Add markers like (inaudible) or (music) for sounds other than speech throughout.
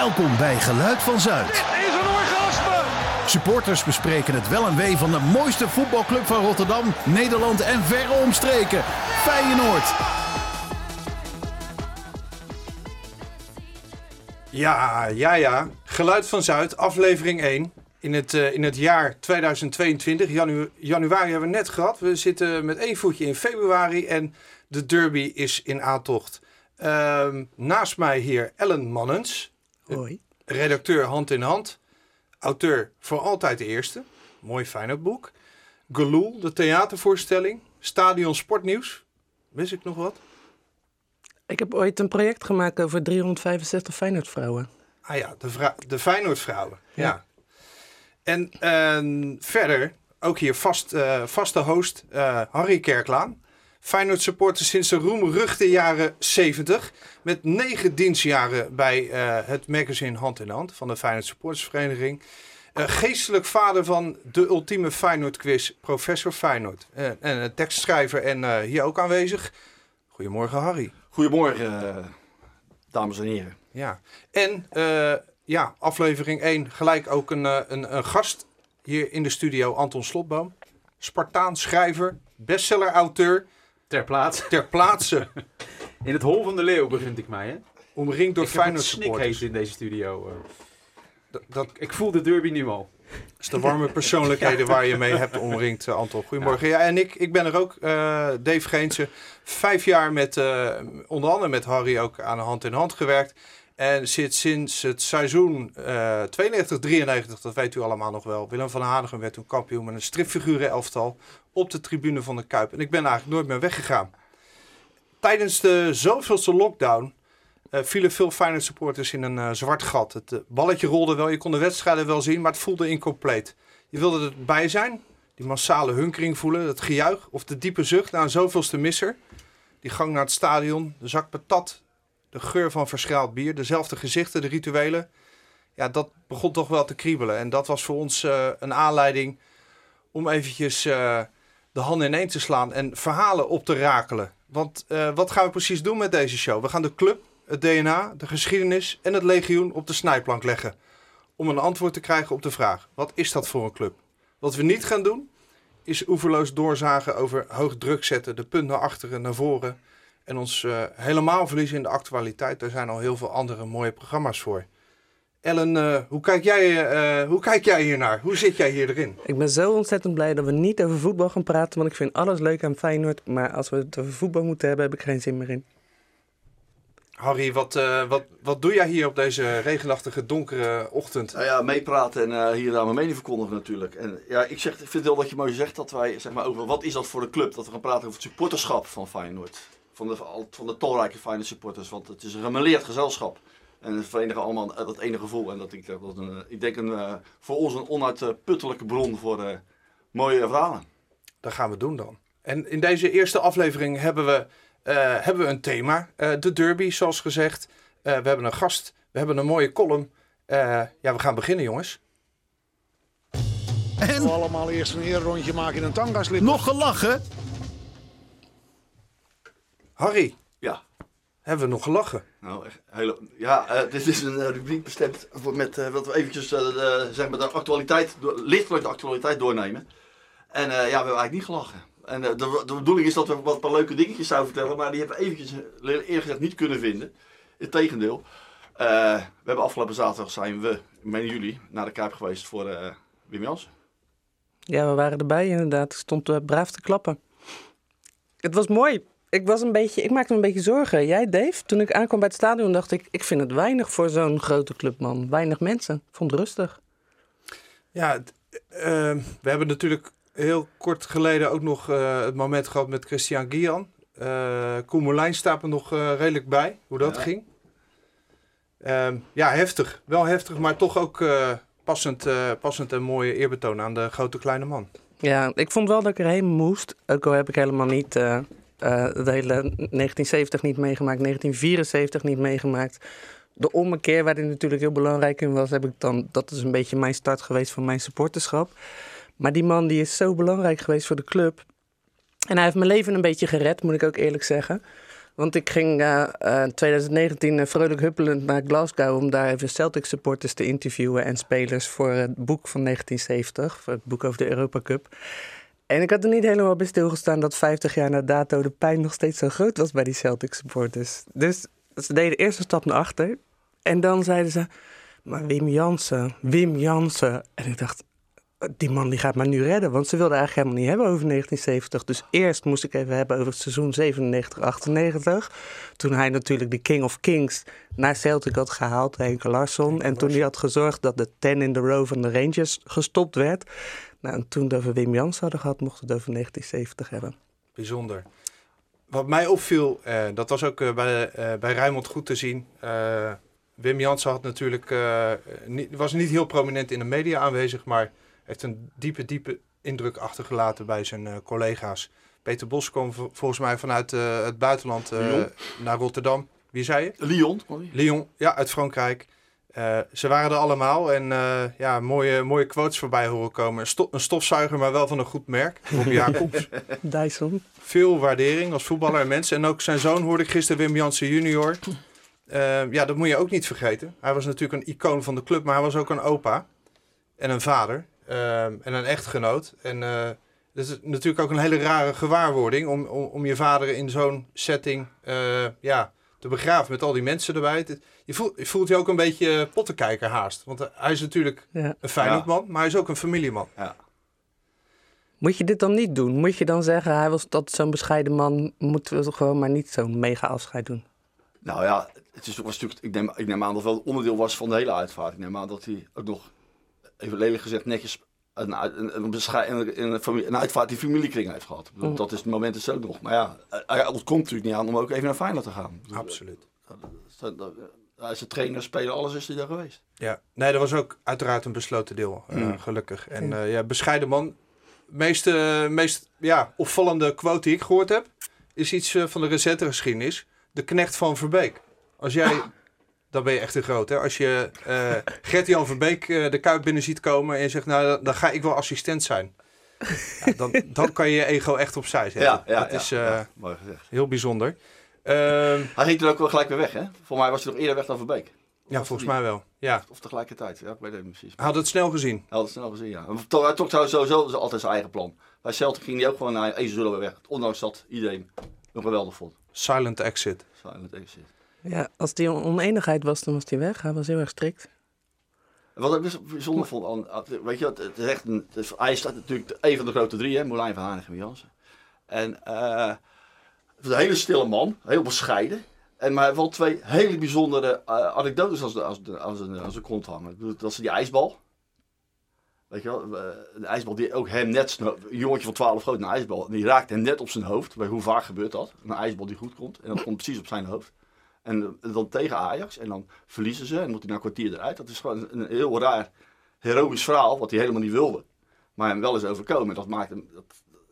Welkom bij Geluid van Zuid. Dit is een orgasme! Supporters bespreken het wel en wee van de mooiste voetbalclub van Rotterdam, Nederland en verre omstreken. Feyenoord. Ja, ja, ja. Geluid van Zuid, aflevering 1. In het, uh, in het jaar 2022. Janu januari hebben we net gehad. We zitten met één voetje in februari en de derby is in aantocht. Uh, naast mij hier Ellen Mannens. Hoi. Redacteur Hand in Hand. Auteur voor altijd de eerste. Mooi fijn boek. Geloel, de theatervoorstelling. Stadion Sportnieuws. Wist ik nog wat? Ik heb ooit een project gemaakt over 365 Feyenoordvrouwen. Ah ja, de, de Feyenoordvrouwen. Ja. ja. En uh, verder, ook hier vast, uh, vaste host uh, Harry Kerklaan. Feyenoord supporter sinds de roemruchte jaren 70. Met negen dienstjaren bij uh, het magazine Hand in Hand van de Feyenoord Supportersvereniging. Uh, geestelijk vader van de ultieme Feyenoord quiz, professor Feyenoord. Uh, en tekstschrijver en hier ook aanwezig. Goedemorgen Harry. Goedemorgen dames en heren. Ja, en ja, aflevering 1 gelijk ook een, een, een gast hier in de studio, Anton Slotboom. Spartaan, schrijver, bestseller-auteur. Ter plaatse. Ter plaatse. (laughs) In het hol van de leeuw bevind ik mij. Hè? Omringd door Feyenoord supporters. in deze studio. Dat, dat, ik voel de derby nu al. Dat is de warme (laughs) persoonlijkheden waar je mee (laughs) hebt omringd, Anton. Goedemorgen. Ja. ja, en ik, ik ben er ook, uh, Dave Geense. Vijf jaar met, uh, onder andere met Harry ook aan hand in hand gewerkt. En zit sinds het seizoen uh, 92, 93, dat weet u allemaal nog wel. Willem van Hanegem werd toen kampioen met een stripfiguren elftal op de tribune van de Kuip. En ik ben eigenlijk nooit meer weggegaan. Tijdens de zoveelste lockdown uh, vielen veel Feyenoord supporters in een uh, zwart gat. Het balletje rolde wel, je kon de wedstrijden wel zien, maar het voelde incompleet. Je wilde erbij zijn, die massale hunkering voelen, het gejuich of de diepe zucht na een zoveelste misser. Die gang naar het stadion, de zak patat, de geur van verschraald bier, dezelfde gezichten, de rituelen. Ja, dat begon toch wel te kriebelen. En dat was voor ons een aanleiding om eventjes de handen ineen te slaan en verhalen op te rakelen. Want uh, wat gaan we precies doen met deze show? We gaan de club, het DNA, de geschiedenis en het legioen op de snijplank leggen. Om een antwoord te krijgen op de vraag: wat is dat voor een club? Wat we niet gaan doen, is oeverloos doorzagen over hoog druk zetten, de punt naar achteren, naar voren. En ons uh, helemaal verliezen in de actualiteit. Er zijn al heel veel andere mooie programma's voor. Ellen, uh, hoe, kijk jij, uh, hoe kijk jij hier naar? Hoe zit jij hier erin? Ik ben zo ontzettend blij dat we niet over voetbal gaan praten, want ik vind alles leuk aan Feyenoord. Maar als we het over voetbal moeten hebben, heb ik geen zin meer in. Harry, wat, uh, wat, wat doe jij hier op deze regenachtige, donkere ochtend? Nou ja, meepraten en hier daar mijn mening verkondigen natuurlijk. En ja, ik, zeg, ik vind wel dat je mooi zegt dat wij, zeg maar, over wat is dat voor de club? Dat we gaan praten over het supporterschap van Feyenoord. Van de, van de talrijke Feyenoord supporters, want het is een gemeleerd gezelschap. En we verenigen allemaal dat ene gevoel. En dat ik, dat een, ik denk een, voor ons een onuitputtelijke bron voor uh, mooie verhalen. Dat gaan we doen dan. En in deze eerste aflevering hebben we, uh, hebben we een thema. Uh, de derby, zoals gezegd. we hebben een gast. We hebben een mooie column. ja, we gaan beginnen, jongens. En? We allemaal eerst een rondje maken in een tangaslip. Nog gelachen? Harry. Ja. Hebben we nog gelachen? Nou, echt hele, ja, uh, dit is een uh, rubriek bestemd voor met uh, wat we eventjes zeg maar de actualiteit, lichtelijk de actualiteit doornemen. En ja, we hebben eigenlijk niet gelachen. En de, de, bedoeling is dat we wat paar leuke dingetjes zouden vertellen, maar die hebben we eventjes eerlijk gezegd niet kunnen vinden. Integendeel. we hebben afgelopen zaterdag zijn we, meen jullie, naar de Kuip geweest voor Wim Jansen. Ja, we waren erbij inderdaad. Ik stond braaf te klappen. Het was mooi ik, was een beetje, ik maakte me een beetje zorgen. Jij, Dave? Toen ik aankwam bij het stadion, dacht ik... ik vind het weinig voor zo'n grote club, man. Weinig mensen. Ik vond het rustig. Ja, uh, we hebben natuurlijk heel kort geleden ook nog uh, het moment gehad met Christian Gian. Uh, Koen Molijn staat er nog redelijk bij, hoe dat ja. ging. Ehm, ja, heftig. Wel heftig, maar toch ook passend, passend en mooie eerbetoon aan de grote kleine man. Ja, ik vond wel dat ik erheen moest. Ook al heb ik helemaal niet uh, de hele 1970 niet meegemaakt, 1974 niet meegemaakt. De ommekeer, waar hij natuurlijk heel belangrijk in was, heb ik dan, dat is een beetje mijn start geweest van mijn supporterschap. Maar die man die is zo belangrijk geweest voor de club. En hij heeft mijn leven een beetje gered, moet ik ook eerlijk zeggen. Want ik ging eh, eh, in 2019 eh, vrolijk huppelend naar Glasgow om daar even Celtic supporters te interviewen en spelers voor het boek van 1970, voor het boek over de Europa Cup. En ik had er niet helemaal bij stilgestaan dat 50 jaar na dato de pijn nog steeds zo groot was bij die Celtic supporters. Dus ze deden eerst een stap naar achter en dan zeiden ze, maar Wim Jansen, Wim Jansen. En ik dacht, die man die gaat mij nu redden. Want ze wilden eigenlijk helemaal niet hebben over 1970. Dus eerst moest ik even hebben over het seizoen 97-98. Toen hij natuurlijk de King of Kings naar Celtic had gehaald, Henk Larsson. En toen hij had gezorgd dat de 10 in the row van de Rangers gestopt werd. Nou, en toen we over Wim Jans hadden gehad, mochten we het over 1970 hebben. Bijzonder. Wat mij opviel, eh, dat was ook eh, bij, eh, bij Rijnmond goed te zien. Eh, Wim Jansen had natuurlijk, eh, niet, was niet heel prominent in de media aanwezig, maar heeft een diepe, diepe indruk achtergelaten bij zijn eh, collega's. Peter Bos kwam volgens mij vanuit eh, het buitenland eh, naar Rotterdam. Wie zei je? Lyon? Lyon, ja, uit Frankrijk. Eh, ze waren er allemaal en eh, ja, mooie, mooie quotes voorbij horen komen. Een, sto- een stofzuiger, maar wel van een goed merk. Rob (laughs) Jacobs. Dyson. Veel waardering als voetballer en mensen. En ook zijn zoon hoorde ik gisteren, Wim Jansen junior. Eh, ja, dat moet je ook niet vergeten. Hij was natuurlijk een icoon van de club, maar hij was ook een opa. En een vader. en een echtgenoot. En dat is natuurlijk ook een hele rare gewaarwording om, om, om je vader in zo'n setting ja, te begraven met al die mensen erbij. Het- Je voelt, je voelt je ook een beetje pottenkijker haast. Want eh, hij is natuurlijk Ja. een Feyenoordman, maar hij is ook een familieman. Ja. Moet je dit dan niet doen? Moet je dan zeggen, hij was dat zo'n bescheiden man, moeten we toch gewoon maar niet zo'n mega afscheid doen? Nou ja, het is, was natuurlijk, ik, neem, ik neem aan dat het wel onderdeel was van de hele uitvaart. Ik neem aan dat hij ook nog, even lelijk gezegd, netjes een, uit- een, een, een, een, familie- een uitvaart die familiekring heeft gehad. Mm. Dat is het moment is ook nog. Maar ja, hij ontkomt natuurlijk niet aan om ook even naar Feyenoord te gaan. Absoluut. Hij is de trainer, speler, alles is hij daar geweest. Ja, nee, dat was ook uiteraard een besloten deel, eh, gelukkig. En eh, ja, bescheiden man. Meest, eh, meest ja, opvallende quote die ik gehoord heb, is iets eh, van de recente geschiedenis. De knecht van Verbeek. Als jij, (laughs) dan ben je echt een groot, hè. Als je eh Gert-Jan Verbeek eh, de Kuip binnen ziet komen en je zegt, nou, dan, ga ik wel assistent zijn. Ja, dan, dan kan je je ego echt opzij zetten. dat is eh, ja, mooi gezegd. heel bijzonder. Ehm, Hij ging toen ook wel gelijk weer weg, hè? Voor mij was hij nog eerder weg dan Verbeek. ja, volgens mij wel. Ja, Of tegelijkertijd, ja, ik weet het niet precies. hij had het snel gezien. Hij had het snel gezien, ja. Hij trok sowieso altijd zijn eigen plan. Bij Celtic ging hij ook gewoon naar Ezen zullen we weg. Ondanks dat iedereen hem geweldig vond. Silent exit. Silent exit. Ja, als die oneenigheid was, dan was hij weg. Hij was heel erg strikt. Wat ik best bijzonder vond, weet je, het is echt een, het staat natuurlijk een van de grote drie, hè, Moulijn van Hanegem en Jansen. En was een hele stille man, heel bescheiden. En maar wel twee hele bijzondere eh, anekdotes als, de, als, de, als, een, als kont hangen. Dat is die ijsbal. Weet je wel, een ijsbal die ook hem net, een jongetje van 12 groot, een ijsbal, die raakt hem net op zijn hoofd. Bij hoe vaak gebeurt dat? Een ijsbal die goed komt, en dat komt precies op zijn hoofd. En dan tegen Ajax, en dan verliezen ze, en moet hij na een kwartier eruit. Dat is gewoon een, heel raar, heroïsch verhaal, wat hij helemaal niet wilde. Maar hem wel is overkomen. Dat, maakt hem, dat,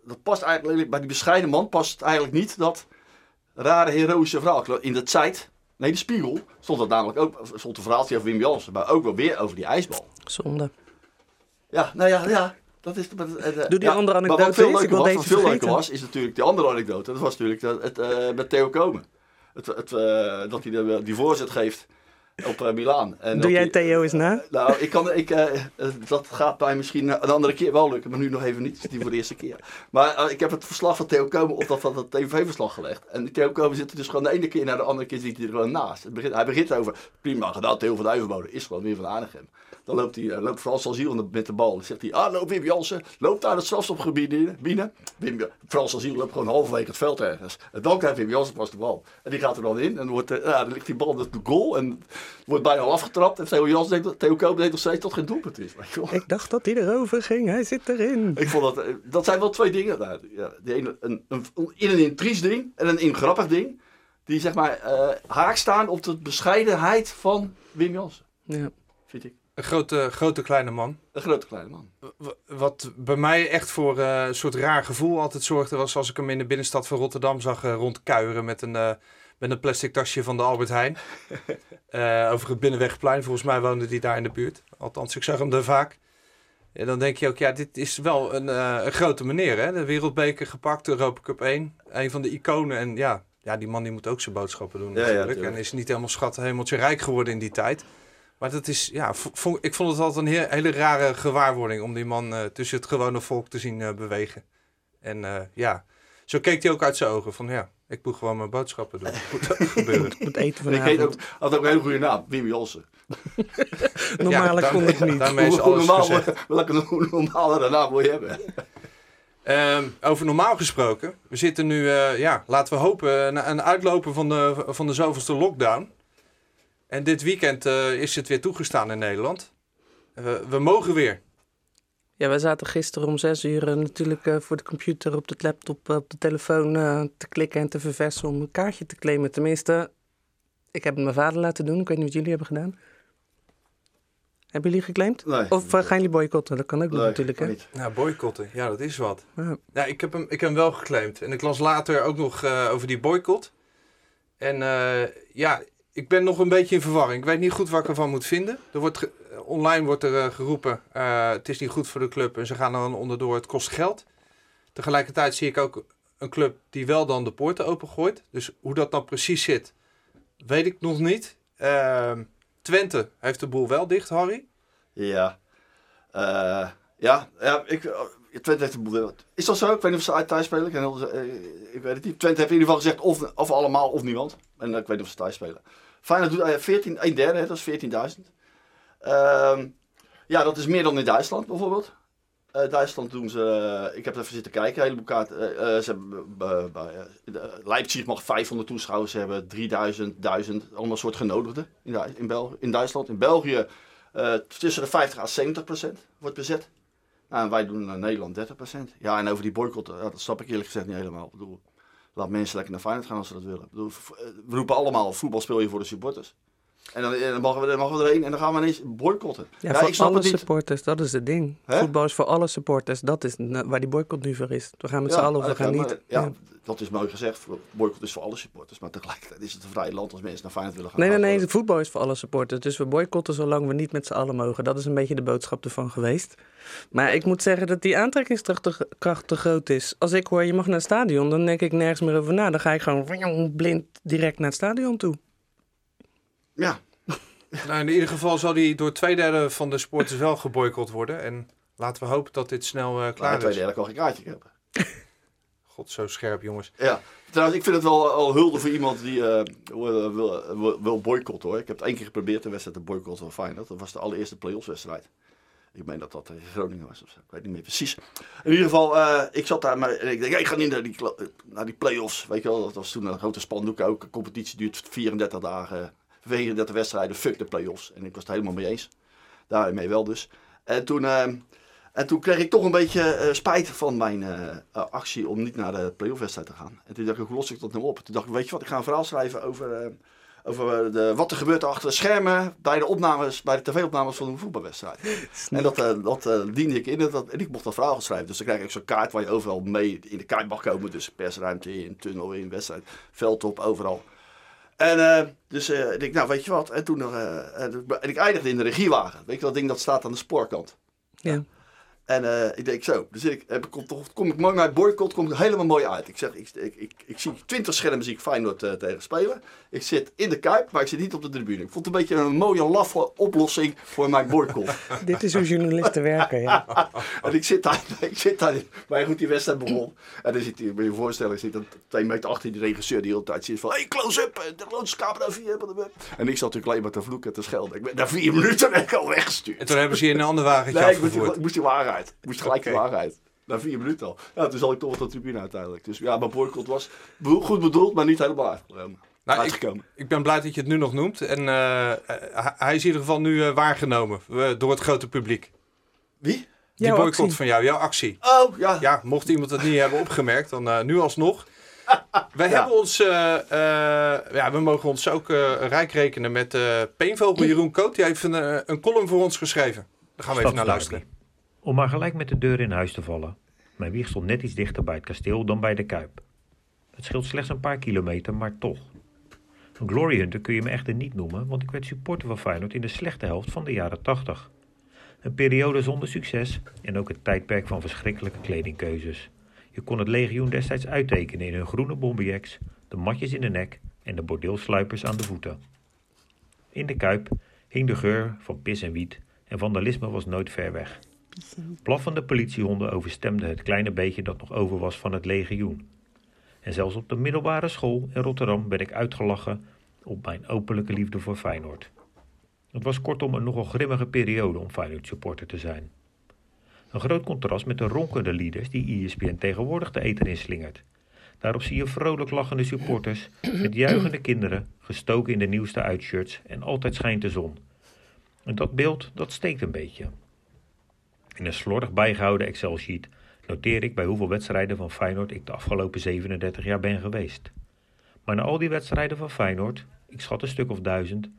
dat past eigenlijk, bij die bescheiden man past eigenlijk niet, dat rare, heroïsche verhaal. In de tijd, nee, de spiegel, stond dat namelijk ook, stond een verhaaltje over Wim Jansen, maar ook wel weer over die ijsbal. Zonde. Ja, nou ja, ja. Dat is, eh, eh, die ja, andere maar wat anekdote veel eens, leuker was, deze wat veel leuker vergeten. was, is natuurlijk die andere anekdote. Dat was natuurlijk dat, het, eh, met Theo Komen. Het, het, eh, dat hij de, die voorzet geeft op eh, Milaan. En Doe jij Theo eens na? nou, ik kan, ik, eh, eh, dat gaat mij misschien een andere keer wel lukken, maar nu nog even niet. Het is die voor de eerste keer. Maar eh, ik heb het verslag van Theo Komen op dat van het tv-verslag gelegd. En Theo Komen zit er dus gewoon de ene keer naar de andere keer zit hij er gewoon naast. Het begint, hij begint over, prima gedaan, Theo van Duivenbode is gewoon weer van Arnhem. Dan loopt, hij, eh, loopt Frans met de bal. Dan zegt hij, ah, loop Wim Jansen, loopt daar het strafstopgebied in- binnen. Wim, Frans Aziel loopt gewoon halverwege het veld ergens. En dan krijgt Wim Jansen pas de bal. En die gaat er dan in en dan, wordt, eh, ja, dan ligt die bal op de goal en wordt bijna al afgetrapt. En Theo Jansen denkt, dat- Theo Komen denkt nog steeds dat het geen doelpunt is. Ik dacht dat hij erover ging. Hij zit erin. Ik vond dat, eh, dat zijn wel twee dingen. Nou, ja, de ene, een, een, een, in een ding en een in grappig ding. Die zeg maar eh, haak staan op de bescheidenheid van Wim Jansen. Ja. Vind ik. Een grote, grote kleine man. Een grote kleine man. Wat bij mij echt voor eh, een soort raar gevoel altijd zorgde, was als ik hem in de binnenstad van Rotterdam zag eh, rondkuieren met een, eh, met een plastic tasje van de Albert Heijn. (laughs) Eh, over het Binnenwegplein. Volgens mij woonde hij daar in de buurt. Althans, ik zag hem daar vaak. En dan denk je ook, ja, dit is wel een, eh, een grote meneer. Hè? De wereldbeker gepakt, de Europa Cup 1. Een van de iconen. En ja, ja, die man die moet ook zijn boodschappen doen Ja, ja, natuurlijk. tuurlijk. en is niet helemaal schat hemeltje rijk geworden in die tijd. Maar dat is, ja, ik vond het altijd een heel- hele rare gewaarwording om die man eh, tussen het gewone volk te zien bewegen. En ja, zo keek hij ook uit zijn ogen van ja, ik moet gewoon mijn boodschappen doen. Moet (laughs) gebeuren. Ik moet eten Ik heet ook, vanavond. had ook een hele goede naam, Wim Jansen. (laughs) Normale Ja, kon ik niet. Daarmee is alles normaal- gezegd. Welke (laughs) hoe normalere naam wil je hebben? Ehm, over normaal gesproken. We zitten nu, eh, ja, laten we hopen, een, een uitlopen van de, van de zoveelste lockdown. En dit weekend eh, is het weer toegestaan in Nederland. We mogen weer. Ja, wij zaten gisteren om zes uur eh, natuurlijk eh, voor de computer, op de laptop, eh, op de telefoon eh, te klikken en te verversen om een kaartje te claimen. Tenminste, ik heb het mijn vader laten doen. Ik weet niet wat jullie hebben gedaan. Hebben jullie geclaimd? Nee. Of gaan jullie boycotten? Dat kan ook Nee, natuurlijk, hè? niet. Nou, boycotten, ja, dat is wat. Ja. Ja, ik, heb hem, ik heb hem wel geclaimd. En ik las later ook nog eh, over die boycott. En eh, ja, ik ben nog een beetje in verwarring. Ik weet niet goed wat ik ervan moet vinden. Er wordt ge- online wordt er eh, geroepen, eh, het is niet goed voor de club en ze gaan er dan onderdoor, het kost geld. Tegelijkertijd zie ik ook een club die wel dan de poorten opengooit. Dus hoe dat dan precies zit, weet ik nog niet. Ehm, Twente heeft de boel wel dicht, Harry. Ja. Eh, ja, ja, ik, eh, Twente heeft een boel. Is dat zo? Ik weet niet of ze thuis spelen. Ik, eh, weet het niet. Twente heeft in ieder geval gezegd of, of allemaal of niemand. En eh, ik weet niet of ze thuis spelen. Feyenoord doet eh, 14, een derde, dat is 14.000. Ehm, ja, dat is meer dan in Duitsland bijvoorbeeld. Eh, Duitsland doen ze, eh, ik heb even zitten kijken, een heleboel kaarten. eh, eh, ze hebben, eh, eh, Leipzig mag 500 toeschouwers hebben, 3000, 1000, allemaal soort genodigden in, Bel in Duitsland. In België eh, tussen de 50 à 70 procent wordt bezet. Nou, wij doen in Nederland 30 procent. Ja, en over die boycott, dat snap ik eerlijk gezegd niet helemaal. Ik bedoel, laat mensen lekker naar Feyenoord gaan als ze dat willen. Eh, we roepen allemaal, voetbal speel je voor de supporters. En dan, dan, mogen, we, dan mogen we erheen en dan gaan we ineens boycotten. Ja, Ja, voor ik snap alle supporters, dat is het ding. Voetbal is voor alle supporters, dat is waar die boycott nu voor is. We gaan met Ja, z'n allen of we gaan maar- niet. Ja, Ja. dat is mooi gezegd. Boycott is voor alle supporters. Maar tegelijkertijd is het een vrij land als mensen naar Feyenoord willen gaan. Nee, nee, nee, voetbal is voor alle supporters. Dus we boycotten zolang we niet met z'n allen mogen. Dat is een beetje de boodschap ervan geweest. Maar ik moet zeggen dat die aantrekkingskracht te, kracht te groot is. Als ik hoor, je mag naar het stadion, dan denk ik nergens meer over na. Dan ga ik gewoon blind direct naar het stadion toe. Ja, (laughs) Nou, in ieder geval zal die door twee derde van de sporters wel geboycott worden. En laten we hopen dat dit snel eh, klaar twee is. derde kan geen kaartje hebben. (laughs) God, zo scherp, jongens. Ja. Trouwens, ik vind het wel al hulde voor iemand die eh, wil, wil, wil, boycotten hoor. Ik heb het één keer geprobeerd een wedstrijd te boycotten van Feyenoord. Dat was de allereerste play-offs wedstrijd. Ik meen dat dat tegen Groningen was of zo. Ik weet niet meer precies. In ieder geval, eh, ik zat daar maar en ik denk, ik ga niet naar die, naar die play-offs. Weet je wel, dat was toen een grote spandoek ook. De competitie duurt 34 dagen, 34 wedstrijden, fuck de play-offs. En ik was het helemaal mee eens. Daarmee wel dus. En toen, eh, en toen kreeg ik toch een beetje eh, spijt van mijn eh, eh, actie om niet naar de play-off wedstrijd te gaan. En toen dacht ik, hoe los ik dat nou op? Toen dacht ik, weet je wat, ik ga een verhaal schrijven over, eh, over de, wat er gebeurt achter de schermen bij de opnames, bij de tv-opnames van een voetbalwedstrijd. (laughs) En dat, dat diende ik in en, dat, en ik mocht dat verhaal schrijven. Dus dan krijg ik zo'n kaart waar je overal mee in de kaart mag komen. Dus persruimte in, tunnel in, wedstrijd, veldtop, overal. En eh, dus eh, ik denk, nou weet je wat, en toen nog, eh, en ik eindigde in de regiewagen. Weet je dat ding dat staat aan de spoorkant. Ja. En eh, ik denk zo, dus ik, heb, kom, toch, kom ik mooi naar het boycott, kom ik er helemaal mooi uit. Ik zeg, ik, ik, ik, ik zie 20 schermen zie ik Feyenoord eh, tegen spelen. Ik zit in de Kuip, maar ik zit niet op de tribune. Ik vond het een beetje een mooie, laffe oplossing voor mijn boycott. (laughs) Dit is hoe journalisten werken, ja. (laughs) en ik zit daar, (laughs) ik zit daar, maar goed, die wedstrijd begon. En dan zit hij, moet je je voorstellen, zit er twee meter achter die regisseur die de hele tijd zit van, hey, close-up, eh, de camera 4. En ik zat natuurlijk alleen maar te vloeken en te schelden. Ik ben na vier minuten ben ik al weggestuurd. En toen hebben ze je in een ander wagentje Nee, ik moest, afgevoerd. ik moest die waarheid. Moest gelijk de waarheid. Na vier minuten al. Ja, toen zat ik toch op de tribune uiteindelijk. Dus ja, mijn boycott was goed bedoeld, maar niet helemaal uitgekomen. Nou, ik, ik ben blij dat je het nu nog noemt. En eh, eh, hij- is in ieder geval nu eh, waargenomen door het grote publiek. Wie? Die Jouw boycott actie. van jou, jouw actie. Oh, ja. Ja, mocht iemand het niet (laughs) hebben opgemerkt, dan eh, nu alsnog. (laughs) Wij hebben ons, ja, we mogen ons ook eh, rijk rekenen met eh Peenvogel Jeroen Koot. Die heeft een, een column voor ons geschreven. Daar gaan we even naar luisteren. Om maar gelijk met de deur in huis te vallen. Mijn wieg stond net iets dichter bij het kasteel dan bij de Kuip. Het scheelt slechts een paar kilometer, maar toch. Een glory hunter kun je me echter niet noemen, want ik werd supporter van Feyenoord in de slechte helft van de jaren 80. Een periode zonder succes en ook het tijdperk van verschrikkelijke kledingkeuzes. Je kon het legioen destijds uittekenen in hun groene bomberjacks, de matjes in de nek en de bordeelsluipers aan de voeten. In de kuip hing de geur van pis en wiet en vandalisme was nooit ver weg. Blaffende politiehonden overstemden het kleine beetje dat nog over was van het legioen. En zelfs op de middelbare school in Rotterdam ben ik uitgelachen op mijn openlijke liefde voor Feyenoord. Het was kortom een nogal grimmige periode om Feyenoord supporter te zijn. Een groot contrast met de ronkende leaders die ESPN tegenwoordig de eter inslingert. Daarop zie je vrolijk lachende supporters met juichende kinderen, gestoken in de nieuwste uitshirts en altijd schijnt de zon. En dat beeld, dat steekt een beetje. In een slordig bijgehouden Excel-sheet noteer ik bij hoeveel wedstrijden van Feyenoord ik de afgelopen 37 jaar ben geweest. Maar na al die wedstrijden van Feyenoord, ik schat een stuk of duizend,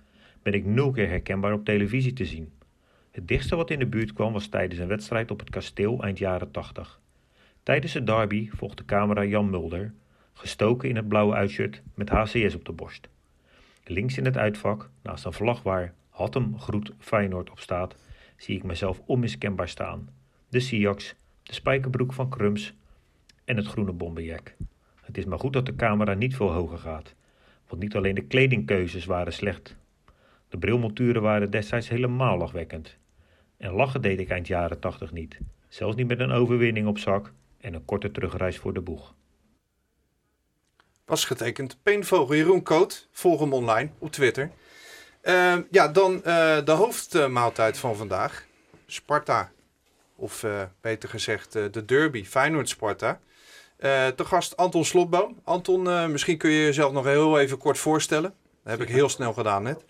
ben ik nul keer herkenbaar op televisie te zien. Het dichtste wat in de buurt kwam was tijdens een wedstrijd op het kasteel eind jaren 80. Tijdens de derby volgde camera Jan Mulder, gestoken in het blauwe uitshirt met HCS op de borst. Links in het uitvak, naast een vlag waar Hattem Groet Feyenoord op staat, zie ik mezelf onmiskenbaar staan. De Siax, de spijkerbroek van Krums en het groene bomberjack. Het is maar goed dat de camera niet veel hoger gaat, want niet alleen de kledingkeuzes waren slecht. De brilmonturen waren destijds helemaal lachwekkend. En lachen deed ik eind jaren 80 niet, zelfs niet met een overwinning op zak en een korte terugreis voor de boeg. Was getekend. Peenvogel Jeroen Koot. Volg hem online op Twitter. Eh, ja, dan eh, de hoofdmaaltijd van vandaag. Sparta. Of eh, beter gezegd eh, de derby. Feyenoord-Sparta. Te gast Anton Slotboom. Anton, misschien kun je jezelf nog heel even kort voorstellen. Dat heb ik heel snel gedaan net.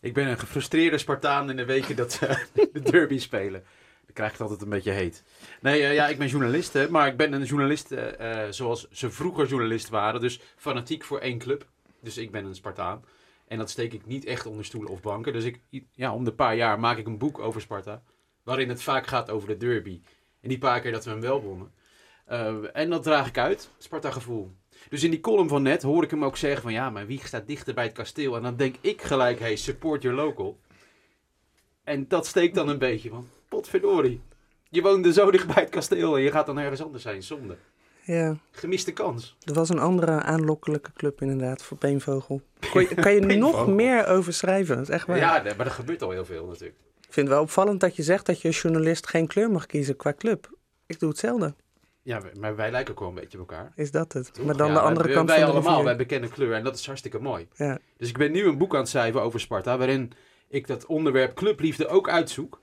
Ik ben een gefrustreerde Spartaan in de weken dat ze (laughs) de derby spelen. Dan krijg ik het altijd een beetje heet. Nee, ja, ik ben journalist, hè, maar ik ben een journalist zoals ze vroeger journalist waren. Dus fanatiek voor één club. Dus ik ben een Spartaan. En dat steek ik niet echt onder stoelen of banken. Dus ik, ja, om de paar jaar maak ik een boek over Sparta. Waarin het vaak gaat over de derby. En die paar keer dat we hem wel wonnen. Eh, en dat draag ik uit, Sparta-gevoel. Dus in die column van net hoor ik hem ook zeggen van ja, mijn wieg staat dichter bij het kasteel. En dan denk ik gelijk, hey, support your local. En dat steekt dan een beetje van, potverdorie. Je woonde zo dicht bij het kasteel en je gaat dan ergens anders zijn, zonde. Ja, Gemiste kans. er was een andere aanlokkelijke club inderdaad voor Peenvogel. (laughs) Kon kan je (laughs) nog meer over schrijven? Dat is echt waar. Ja, maar er gebeurt al heel veel natuurlijk. Ik vind het wel opvallend dat je zegt dat je als journalist geen kleur mag kiezen qua club. Ik doe hetzelfde. Ja, maar wij lijken ook wel een beetje op elkaar. Is dat het? Toch? Maar dan Ja, de andere wij, kant wij van de allemaal, rivier. wij bekennen kleur en dat is hartstikke mooi. Ja. Dus ik ben nu een boek aan het schrijven over Sparta, waarin ik dat onderwerp clubliefde ook uitzoek.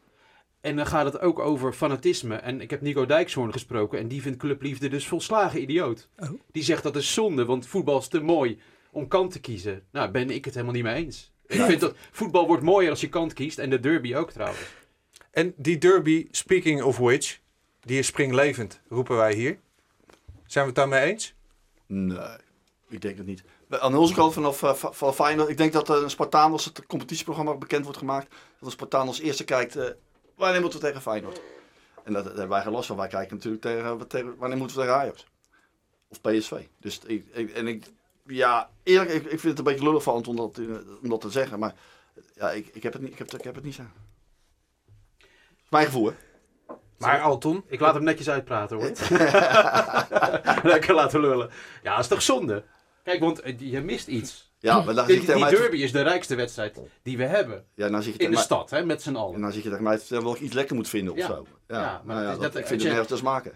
En dan gaat het ook over fanatisme. En ik heb Nico Dijkshoorn gesproken en die vindt clubliefde dus volslagen idioot. Oh. Die zegt dat is zonde, want voetbal is te mooi om kant te kiezen. Nou, ben ik het helemaal niet mee eens. Ik vind dat voetbal wordt mooier als je kant kiest en de derby ook trouwens. En die derby, speaking of which, die is springlevend, roepen wij hier. Zijn we het daarmee eens? Nee, ik denk het niet. Aan onze kant vanaf eh, van van Feyenoord, ik denk dat eh, een Spartaan als het competitieprogramma bekend wordt gemaakt, dat een Spartaan als eerste kijkt, eh, wanneer moeten we tegen Feyenoord? En dat, daar hebben wij geen last van. Wij kijken natuurlijk tegen, tegen wanneer moeten we tegen Ajax? Of PSV. Dus ik, ik- en ik, ja, eerlijk, ik, ik vind het een beetje lullig van Anton om dat, om dat te zeggen, maar ja, ik, ik, heb het niet, ik, heb, ik heb het niet zo. Mijn gevoel, hè? Maar Anton, Ik laat hem netjes uitpraten hoor. (laughs) (laughs) Lekker laten lullen. Ja, dat is toch zonde? Kijk, want eh, je mist iets. Ja, maar dan Die, derby is de rijkste wedstrijd die we hebben. ja, dan zit je In de stad, hè, met z'n En allen. dan zit je tegen mij ik iets lekker moet vinden of Ja. zo. Ja, Ja, maar nou ja, dat ik vind je- het nergens te smaken.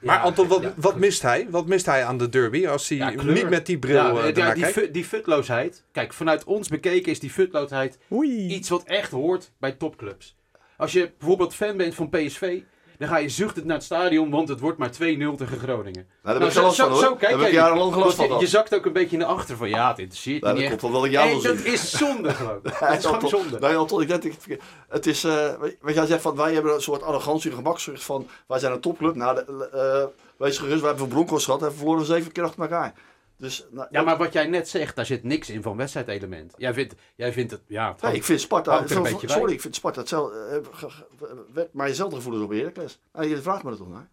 maar Ja, Anton wat, ja, wat mist hij? Wat mist hij aan de derby als hij niet met die bril Ja, eh, die, fu- die futloosheid. Kijk, vanuit ons bekeken is die futloosheid Oei. iets wat echt hoort bij topclubs. Als je bijvoorbeeld fan bent van PSV, dan ga je zuchtend naar het stadion, want het wordt maar 2-0 tegen Groningen. Nou, daar heb Nou, ik last van hoor. kijk Daar heb ik jarenlang gelast van. je, zakt ook een beetje naar achter van ja, het interesseert Ja, niet dat komt wel ik jou En wil dat is zonde. (laughs) Dat Ja, is gewoon zonde. Nee, Anton, ik denk dat ik het Het is, weet- wat jij zegt van wij hebben een soort arrogantie, een gemakzucht van wij zijn een topclub. Nou, de, eh, wees gerust, wij hebben van Broncos gehad en verloren we zeven keer achter elkaar. Dus, nou, Ja, maar wat jij net zegt, daar zit niks in van wedstrijdelement. Jij vindt, jij vindt het, ja, het Nee, hangt- ik vind Sparta, hangt er een beetje bij. sorry, ik vind Sparta hetzelfde, eh, ge- maar jezelfde gevoelens op Heracles. Nou, je vraagt me dat toch naar.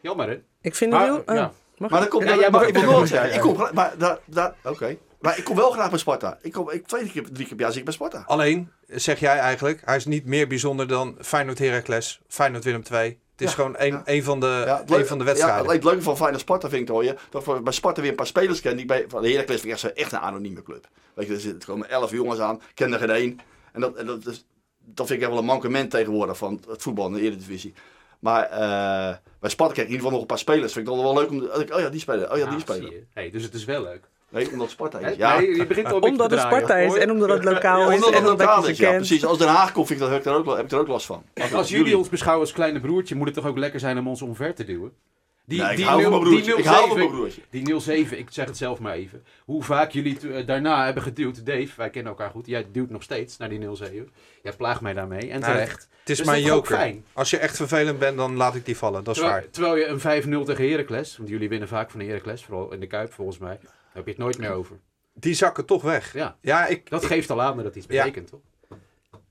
jammer hè. Ik vind het Maar, heel... oh, ja. mag Maar ik? dan komt, Ja, jij maar mag- ik wil ja, ja, zeggen, ja. ik kom, maar daar, daar, oké. Maar ik kom wel graag bij Sparta. Ik kom, ik twee keer, drie keer per jaar zit ik bij Sparta. Alleen, zeg jij eigenlijk, hij is niet meer bijzonder dan Feyenoord Heracles, Feyenoord Willem II, Het is gewoon een, ja. een, van de, Ja, een van de Ja, wedstrijden. het leuke van Feyenoord Sparta vind ik hoor je. Dat we bij Sparta weer een paar spelers kennen. Die bij, van de Heracles vind ik echt, een anonieme club. Weet je, er zitten komen elf jongens aan. Ken er geen één. En dat, en dat, is, dat vind ik wel een mankement tegenwoordig van het voetbal in de Eredivisie. Maar eh, bij Sparta krijg ik in ieder geval nog een paar spelers. Vind ik dan wel leuk om... Oh ja, die spelen. Oh ja, die spelen. je. Hey, dus het is wel leuk. Nee, omdat Sparta is. Ja, Nee, je begint al Omdat te het draaien, Sparta is en omdat het lokaal Ja, is omdat en het omdat lokaal is. Ja, precies. Als Den Haag komt, vind ik dat, heb, ik er ook, wel- heb ik er ook last van. Als jullie ons beschouwen als kleine broertje, moet het toch ook lekker zijn om ons omver te duwen? Die, Nee, ik die hou van nul- mijn broertje. die Ik hou van 07 mijn broertje. Die 07, ik zeg het zelf maar even. Hoe vaak jullie eh, daarna hebben geduwd. Dave, wij kennen elkaar goed. Jij duwt nog steeds naar die 07. Jij plaagt mij daarmee. En Nou, terecht. Het is Dus mijn joker. fijn. Als je echt vervelend bent, dan laat ik die vallen. Dat is waar. Terwijl, je een 5-0 tegen Heracles, want jullie winnen vaak van Heracles, vooral in de Kuip volgens mij, heb je het nooit meer over. Die zakken toch weg. Ja, Ja, ik, dat ik- geeft al aan dat het iets Ja. betekent, toch?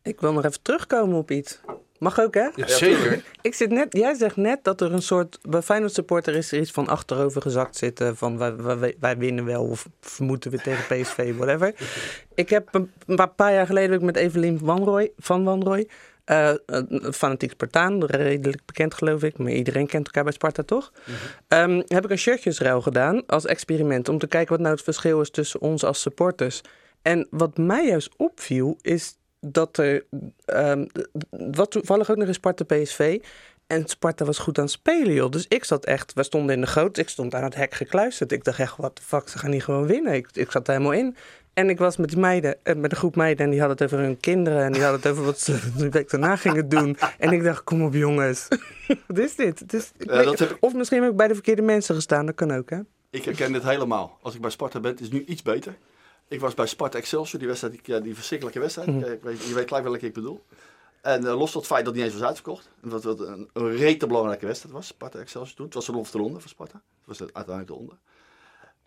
Ik wil nog even terugkomen op iets. Mag ook, hè? ja, zeker. Ik zit net, jij zegt net dat er een soort. Bij Feyenoord supporter is er iets van achterover gezakt zitten. Van wij, wij, wij winnen wel of, moeten we tegen PSV, whatever. ik heb een, een paar jaar geleden met Evelien Wanrooy, van Wanrooy. Eh, een fanatiek Spartaan, redelijk bekend geloof ik. Maar iedereen kent elkaar bij Sparta toch? Ehm, heb ik een shirtjesruil gedaan als experiment. Om te kijken wat nou het verschil is tussen ons als supporters. En wat mij juist opviel is dat er. ehm, wat toevallig ook nog eens Sparta PSV. En Sparta was goed aan het spelen, joh. Dus ik zat echt, we stonden in de goot, ik stond aan het hek gekluisterd. Ik dacht echt, wat de fuck, ze gaan niet gewoon winnen. Ik, ik zat er helemaal in. En ik was met die meiden, eh, met een groep meiden, en die hadden het over hun kinderen. En die hadden het over wat ze (laughs) de week daarna gingen doen. En ik dacht, kom op jongens, (laughs) wat is dit? Het is, ik Ja, weet- dat heb ik- Of misschien heb ik bij de verkeerde mensen gestaan, dat kan ook, hè? Ik herken dit helemaal. Als ik bij Sparta ben, het is nu iets beter. Ik was bij Sparta Excelsior, die wedstrijd, die, die verschrikkelijke wedstrijd. Mhm. Ik weet, je weet gelijk welke ik bedoel. En eh, los van het feit dat het niet eens was uitverkocht. En dat het een, een rete belangrijke wedstrijd was, Sparta Excelsior toen. Het was de of de ronde voor Sparta. Het was het uiteindelijk de ronde.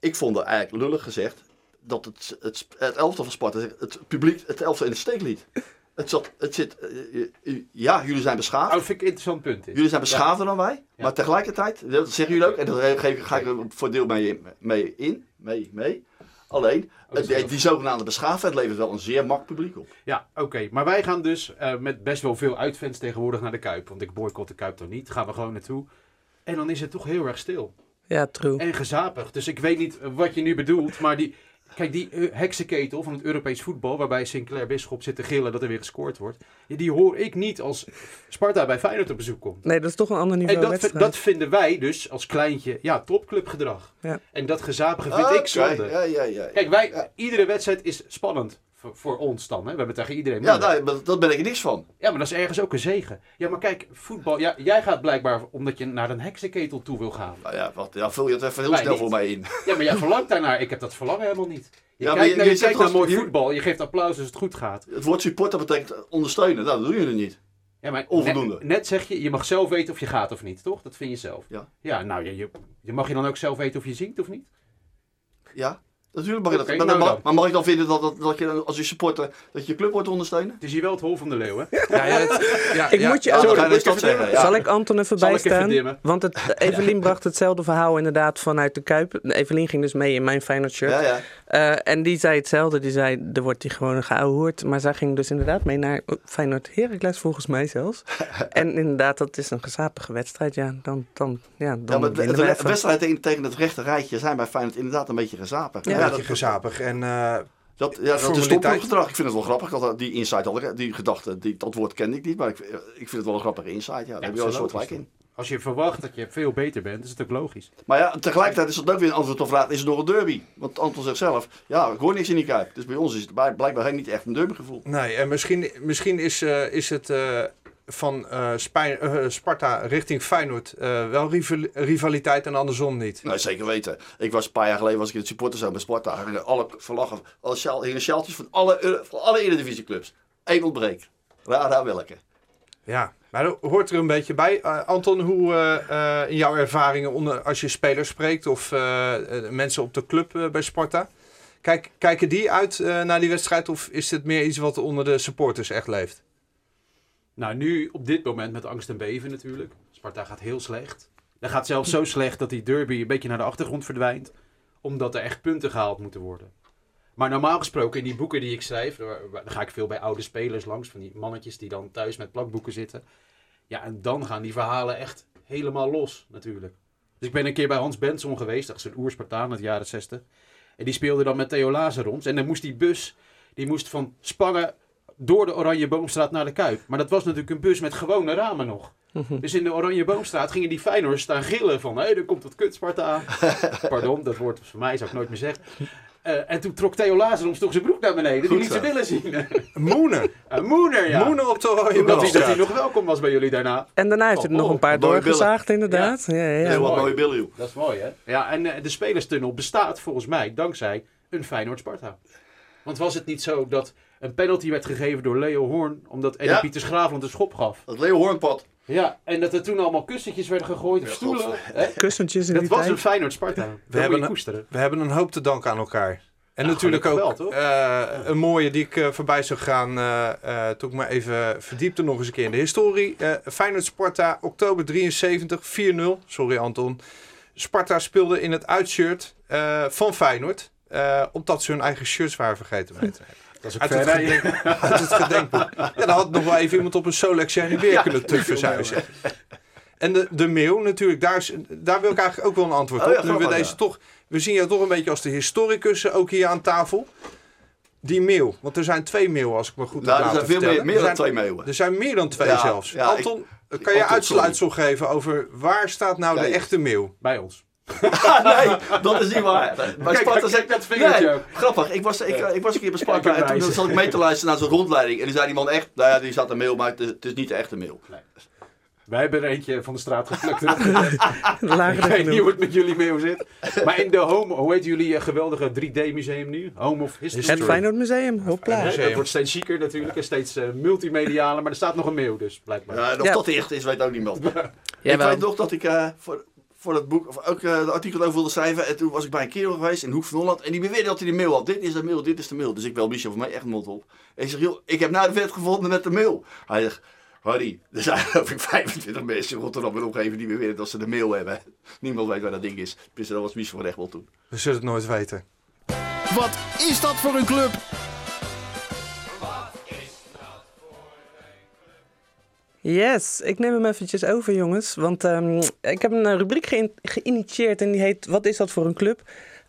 Ik vond er eigenlijk lullig gezegd dat het, het, het elftal van Sparta, het publiek, het elftal in de steek liet. Het, zat, het zit, eh, eh, ja, jullie zijn beschaafd. Oh, dat vind ik een interessant punt. Jullie zijn beschaafder dan wij, maar tegelijkertijd, dat zeggen jullie ook, en daar geef ik- ga ik er voor deel mee, mee in, mee, mee. Alleen, is die, die zogenaamde beschaafdheid levert wel een zeer mak publiek op. Ja, oké. Maar wij gaan dus eh, met best wel veel uitfans tegenwoordig naar de Kuip. Want ik boycott de Kuip dan niet. Gaan we gewoon naartoe. En dan is het toch heel erg stil. Ja, true. En gezapig. Dus ik weet niet eh, wat je nu bedoelt. Maar die, kijk, die eh, heksenketel van het Europees voetbal. Waarbij Sinclair Bisschop zit te gillen dat er weer gescoord wordt. Die hoor ik niet als Sparta bij Feyenoord op bezoek komt. Nee, dat is toch een ander niveau En dat, wedstrijd. dat vinden wij dus als kleintje, ja, topclubgedrag. Ja. En dat gezapige vind ik Oké, zonde. Ja, ja, ja. Kijk, wij, Ja. iedere wedstrijd is spannend voor, voor ons dan. Hè? We hebben tegen iedereen. Ja, daar, maar dat ben ik er niks van. Ja, maar dat is ergens ook een zegen. Ja, maar kijk, voetbal. Ja, jij gaat blijkbaar omdat je naar een heksenketel toe wil gaan. Nou ja, wat, ja, vul je het even heel Wij snel niet. voor mij in. Ja, maar jij verlangt daarnaar. Ik heb dat verlangen helemaal niet. Je Ja, maar kijkt, je- naar, je je kijkt mooi je- voetbal. Je geeft applaus als het goed gaat. Het woord supporter betekent ondersteunen. Nou, dat doen jullie niet. Ja, maar Onvoldoende. Net, net zeg je, je mag zelf weten of je gaat of niet, toch? Dat vind je zelf. Ja. Ja, nou, je, je, je mag je dan ook zelf weten of je zingt of niet? Ja, natuurlijk mag je dat. Maar, nou maar- mag ik dan vinden dat, dat, dat je dan als je supporter, dat je je club wordt ondersteunen? Het is hier wel het hol van de leeuw, hè? (laughs) Ja, ja, het- ja, Ik ja. moet je Ja, je dus dat zeggen. Zal ik Anton even bijstaan? Want het, (laughs) Evelien bracht hetzelfde verhaal inderdaad vanuit de Kuip. Evelien ging dus mee in mijn Feyenoord shirt. Ja, ja. Eh, en die zei hetzelfde. Die zei, er wordt hier gewoon geouwehoerd. Maar zij ging dus inderdaad mee naar Feyenoord Heracles volgens mij zelfs. (laughs) en inderdaad, dat is een gezapige wedstrijd. Ja, dan, dan, ja, dan Ja, maar de, winnen de we even. wedstrijden tegen, tegen het rechte rijtje zijn bij Feyenoord inderdaad een beetje gezapig. Ja, Een dat, beetje gezapig. En eh, dat, ja, dat is stopgedrag. Ik vind het wel grappig. Dat, die insight, had ik- die gedachte, die, dat woord kende ik niet. Maar ik, ik vind het wel een grappige insight. Ja, daar heb je wel een soort gelijk in. Als je verwacht dat je veel beter bent, is het ook logisch. Maar ja, tegelijkertijd is dat ook weer een antwoord op de vraag, is het nog een derby? Want Anton zegt zelf, ja, ik hoor niks in die Kuip. Dus bij ons is het blijkbaar niet echt een derbygevoel. nee, en misschien, misschien is, eh, is het eh, van eh, eh, Sparta richting Feyenoord eh, wel rival- rivaliteit en andersom niet. Nee, zeker weten. Ik was een paar jaar geleden was ik in het supporterzaal bij Sparta. Alle verlagen, alle hingen sjaaltjes van alle, van alle Eredivisieclubs. Eén ontbreekt. Raar daar welke. Ja, maar dat hoort er een beetje bij. Anton, hoe in jouw ervaringen onder, als je spelers spreekt of mensen op de club bij Sparta, kijk, kijken die uit naar die wedstrijd of is het meer iets wat onder de supporters echt leeft? Nou, nu op dit moment met angst en beven natuurlijk. Sparta gaat heel slecht. Dat gaat zelfs zo slecht dat die derby een beetje naar de achtergrond verdwijnt. Omdat er echt punten gehaald moeten worden. Maar normaal gesproken in die boeken die ik schrijf, daar ga ik veel bij oude spelers langs, van die mannetjes die dan thuis met plakboeken zitten. Ja, en dan gaan die verhalen echt helemaal los natuurlijk. Dus ik ben een keer bij Hans Benson geweest, dat is een oerspartaan uit de jaren 60. En die speelde dan met Theo Lazarons. En dan moest die bus, die moest van Spangen door de Oranje Boomstraat naar de Kuip. Maar dat was natuurlijk een bus met gewone ramen nog. Dus in de Oranje Boomstraat gingen die Feyenoorders staan gillen van... hé, hey, er komt wat kut Sparta. (laughs) Pardon, dat woord was voor mij, zou ik nooit meer zeggen. Eh, en toen trok Theo Lazarons toch zijn broek naar beneden. Die liet zo. zijn billen zien. Moenen. (laughs) Een moeder, ja. Moenen op de Oranje dat, hij, dat hij nog welkom was bij jullie daarna. En daarna heeft hij er nog een paar Oh, doorgezaagd, inderdaad. Ja. Ja, Heel wat mooi. mooie billen, joh. Dat is mooi, hè? Ja, en eh, de spelerstunnel bestaat volgens mij dankzij een Feyenoord-Sparta. Want was het niet zo dat een penalty werd gegeven door Leo Hoorn... omdat Eddie Ja. Pieters Graafland een schop gaf? Dat Leo Hoornpad. Ja, en dat er toen allemaal kussentjes werden gegooid of stoelen. hè? Kussentjes in Dat die was tijd. een Feyenoord-Sparta. We hebben hebben een-. We hebben een hoop te danken aan elkaar. En Ja, natuurlijk ook eh, een mooie die ik eh, voorbij zou gaan eh, eh, toen ik me even verdiepte nog eens een keer in de historie. Eh Feyenoord Sparta, oktober 73, 4-0. Sorry Anton. Sparta speelde in het uitshirt eh, van Feyenoord. eh, omdat ze hun eigen shirts waren vergeten mee te nemen. Dat is Uit ook het, ver rijden. gedenk, uit (laughs) het gedenkboek. Ja, dan had nog wel even iemand op een Solex en weer kunnen tufverzuizen. En de, de mail natuurlijk, daar, is, daar wil ik eigenlijk ook wel een antwoord Oh op. ja, nu we deze ja. toch, we zien jou toch een beetje als de historicus ook hier aan tafel. Die mail, want er zijn twee mail als ik me goed Nou, heb er laten zijn veel meer, Er dan zijn- twee meeuwen. Er zijn meer dan twee Ja, zelfs. ja, Anton, kan je Anton, uitsluitsel geven over waar staat nou de echte mail? Bij ons. (laughs) Nee, dat is niet waar. Bij Sparta zeg dat vingertje Nee, ook. grappig. Ik was, ik, ik was een keer bij Sparta en toen zat ik mee te luisteren naar zo'n rondleiding. En die zei die man echt, nou ja, die zat een mail, maar het is, het is niet de echte mail. Wij hebben er eentje van de straat geplukt. (laughs) Ik weet niet hoe het met jullie mee zit. Maar in de Home, hoe heet jullie eh, geweldige 3D-museum nu? Home of History. Het Feyenoord Museum, hopla. Dat wordt steeds chiquer natuurlijk en steeds eh, multimedialer, maar er staat nog een mail dus, blijkbaar. Ja, of Ja. dat de echte is, weet ook niemand. ik Jawel. weet nog dat ik eh, voor, voor dat boek, of ook eh, de artikel over wilde schrijven. En toen was ik bij een kerel geweest in Hoek van Holland. En die beweerde dat hij de mail had. Dit is de mail, dit is de mail. Dus ik wel Michel voor mij echt mond op. En ik zeg, joh, ik heb nou de vet gevonden met de mail. Hij zegt, Harry, er zijn (laughs) geloof ik 25 mensen in Rotterdam en omgeving die beweren dat ze de mail hebben. (laughs) Niemand weet waar dat ding is. Dus dat was Michel van Rechtwol toen. We zullen het nooit weten. Wat is dat voor een club? Yes, ik neem hem eventjes over, jongens. Want ehm, ik heb een eh, rubriek geïn- geïnitieerd en die heet Wat is dat voor een club?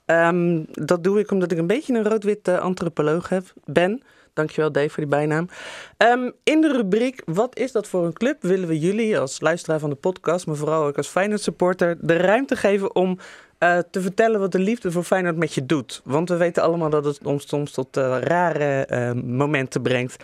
Ehm, dat doe ik omdat ik een beetje een rood-wit eh, antropoloog heb, ben. Dankjewel Dave voor die bijnaam. Ehm, in de rubriek Wat is dat voor een club? willen we jullie als luisteraar van de podcast, maar vooral ook als Feyenoord supporter, de ruimte geven om eh, te vertellen wat de liefde voor Feyenoord met je doet. Want we weten allemaal dat het ons soms tot eh, rare eh, momenten brengt.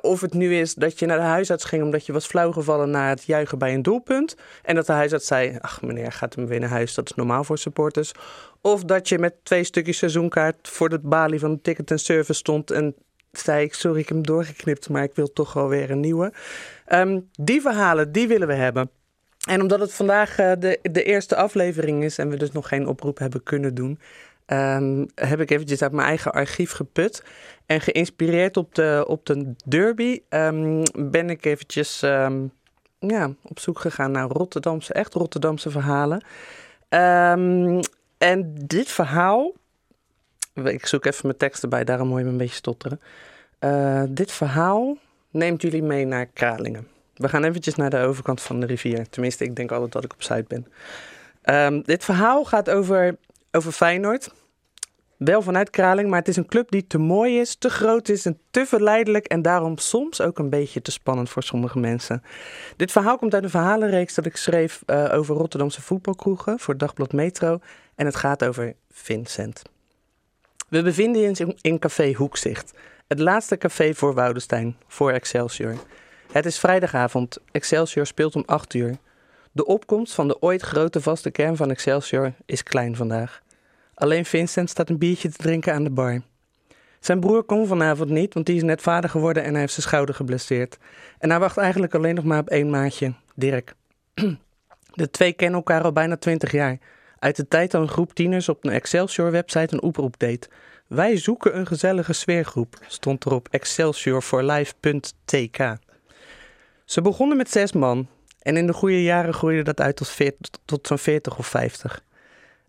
Of het nu is dat je naar de huisarts ging omdat je was flauwgevallen na het juichen bij een doelpunt. En dat de huisarts zei, ach meneer, gaat hem weer naar huis, dat is normaal voor supporters. Of dat je met twee stukjes seizoenkaart voor de balie van de ticket en service stond en zei ik, sorry, ik heb hem doorgeknipt, maar ik wil toch wel weer een nieuwe. Ehm, die verhalen, die willen we hebben. En omdat het vandaag eh, de, de eerste aflevering is en we dus nog geen oproep hebben kunnen doen, ehm, heb ik eventjes uit mijn eigen archief geput. En geïnspireerd op de, op de derby ehm, ben ik eventjes ja, op zoek gegaan naar Rotterdamse, echt Rotterdamse verhalen. En dit verhaal, ik zoek even mijn tekst erbij, daarom hoor je me een beetje stotteren. Eh, dit verhaal neemt jullie mee naar Kralingen. We gaan eventjes naar de overkant van de rivier. Tenminste, ik denk altijd dat ik op Zuid ben. Ehm, dit verhaal gaat over, over Feyenoord. Wel vanuit Kraling, maar het is een club die te mooi is, te groot is en te verleidelijk. En daarom soms ook een beetje te spannend voor sommige mensen. Dit verhaal komt uit een verhalenreeks dat ik schreef eh, over Rotterdamse voetbalkroegen voor Dagblad Metro. En het gaat over Vincent. We bevinden ons in, Café Hoekzicht. Het laatste café voor Woudenstein, voor Excelsior. Het is vrijdagavond. Excelsior speelt om 8 uur. De opkomst van de ooit grote vaste kern van Excelsior is klein vandaag. Alleen Vincent staat een biertje te drinken aan de bar. Zijn broer kon vanavond niet, want die is net vader geworden en hij heeft zijn schouder geblesseerd. En hij wacht eigenlijk alleen nog maar op één maatje, Dirk. (clears throat) De twee kennen elkaar al bijna 20 jaar. Uit de tijd dat een groep tieners op een Excelsior-website een oproep deed. Wij zoeken een gezellige sfeergroep, stond er op excelsiorforlife.tk. Ze begonnen met zes man en in de goede jaren groeide dat uit tot, 40 tot zo'n 40 of 50.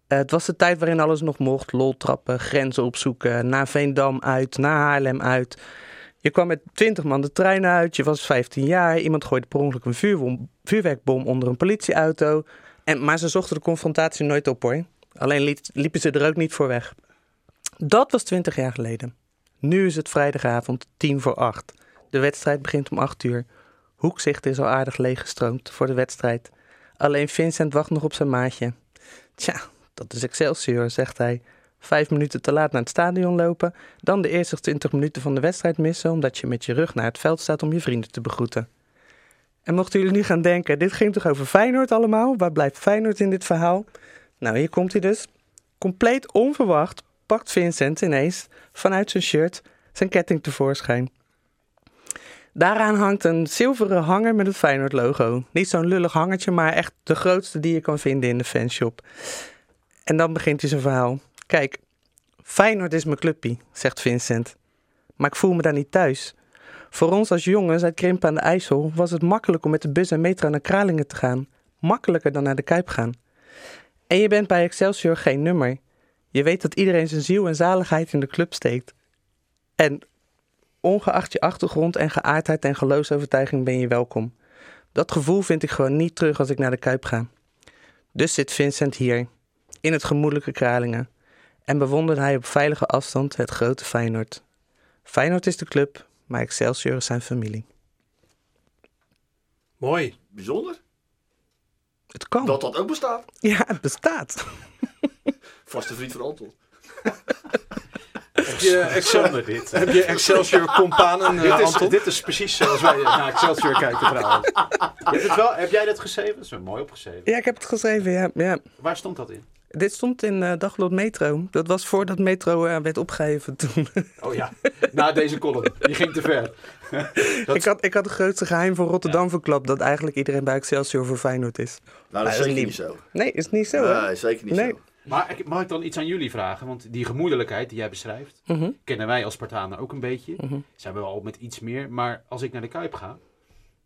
Eh, het was de tijd waarin alles nog mocht, lol trappen, grenzen opzoeken, naar Veendam uit, naar Haarlem uit. Je kwam met 20 man de trein uit, je was 15 jaar, iemand gooide per ongeluk een vuurwerkbom onder een politieauto. En, maar ze zochten de confrontatie nooit op hoor. Alleen liepen ze er ook niet voor weg. Dat was 20 jaar geleden. Nu is het vrijdagavond, tien voor acht. De wedstrijd begint om 8 uur. Hoekzicht is al aardig leeggestroomd voor de wedstrijd. Alleen Vincent wacht nog op zijn maatje. Tja, dat is Excelsior, zegt hij. Vijf minuten te laat naar het stadion lopen, dan de eerste 20 minuten van de wedstrijd missen omdat je met je rug naar het veld staat om je vrienden te begroeten. En mochten jullie nu gaan denken, dit ging toch over Feyenoord allemaal? Waar blijft Feyenoord in dit verhaal? Nou, hier komt hij dus. Compleet onverwacht pakt Vincent ineens vanuit zijn shirt zijn ketting tevoorschijn. Daaraan hangt een zilveren hanger met het Feyenoord-logo. Niet zo'n lullig hangertje, maar echt de grootste die je kan vinden in de fanshop. En dan begint hij zijn verhaal. Kijk, Feyenoord is mijn clubpie, zegt Vincent. Maar ik voel me daar niet thuis. Voor ons als jongens uit Krimpen aan de IJssel was het makkelijk om met de bus en metro naar Kralingen te gaan. Makkelijker dan naar de Kuip gaan. En je bent bij Excelsior geen nummer. Je weet dat iedereen zijn ziel en zaligheid in de club steekt. En ongeacht je achtergrond en geaardheid en geloofsovertuiging ben je welkom. Dat gevoel vind ik gewoon niet terug als ik naar de Kuip ga. Dus zit Vincent hier, in het gemoedelijke Kralingen, en bewondert hij op veilige afstand het grote Feyenoord. Feyenoord is de club, maar Excelsior is zijn familie. Mooi. Bijzonder. Het kan. Dat dat ook bestaat. Ja, het bestaat. (laughs) Vaste vriend van Anton. Heb je, (laughs) Excel, Zonder dit. (laughs) heb je Excelsior companen, eh, Dit is, Anton? dit is precies zoals wij naar Excelsior kijken trouwens. Je hebt het wel, heb jij dat geschreven? Dat is mooi opgeschreven. Ja, ik heb het geschreven, ja. ja. Waar stond dat in? Dit stond in eh Dagblad Metro. Dat was voordat Metro eh, werd opgeheven toen. (laughs) Oh ja, na deze column. Die ging te ver. (laughs) Dat- ik, had, ik had het grootste geheim van Rotterdam verklapt... dat eigenlijk iedereen bij Excelsior voor Feyenoord is. Nou, dat is zeker niet- zo. Nee, is niet zo? Nee, zeker niet Nee. zo. Maar ik- mag ik dan iets aan jullie vragen? Want die gemoedelijkheid die jij beschrijft, Mhm. kennen wij als Spartanen ook een beetje. Zijn we al met iets meer. Maar als ik naar de Kuip ga,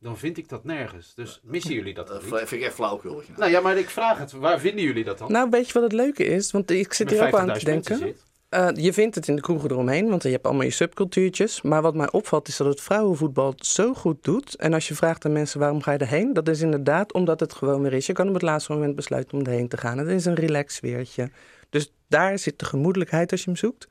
dan vind ik dat nergens. Dus missen jullie dat Dat dan vind niet? ik echt flauwekul. Nou ja, maar ik vraag het. Waar vinden jullie dat dan? Nou, weet je wat het leuke is? Want ik zit Met hier ook aan te 50.000 mensen denken. Eh, je vindt het in de kroegen eromheen, want je hebt allemaal je subcultuurtjes. Maar wat mij opvalt is dat het vrouwenvoetbal het zo goed doet. En als je vraagt aan mensen waarom ga je erheen, dat is inderdaad omdat het gewoon weer is. Je kan op het laatste moment besluiten om erheen te gaan. Het is een relax sfeertje. Dus daar zit de gemoedelijkheid als je hem zoekt.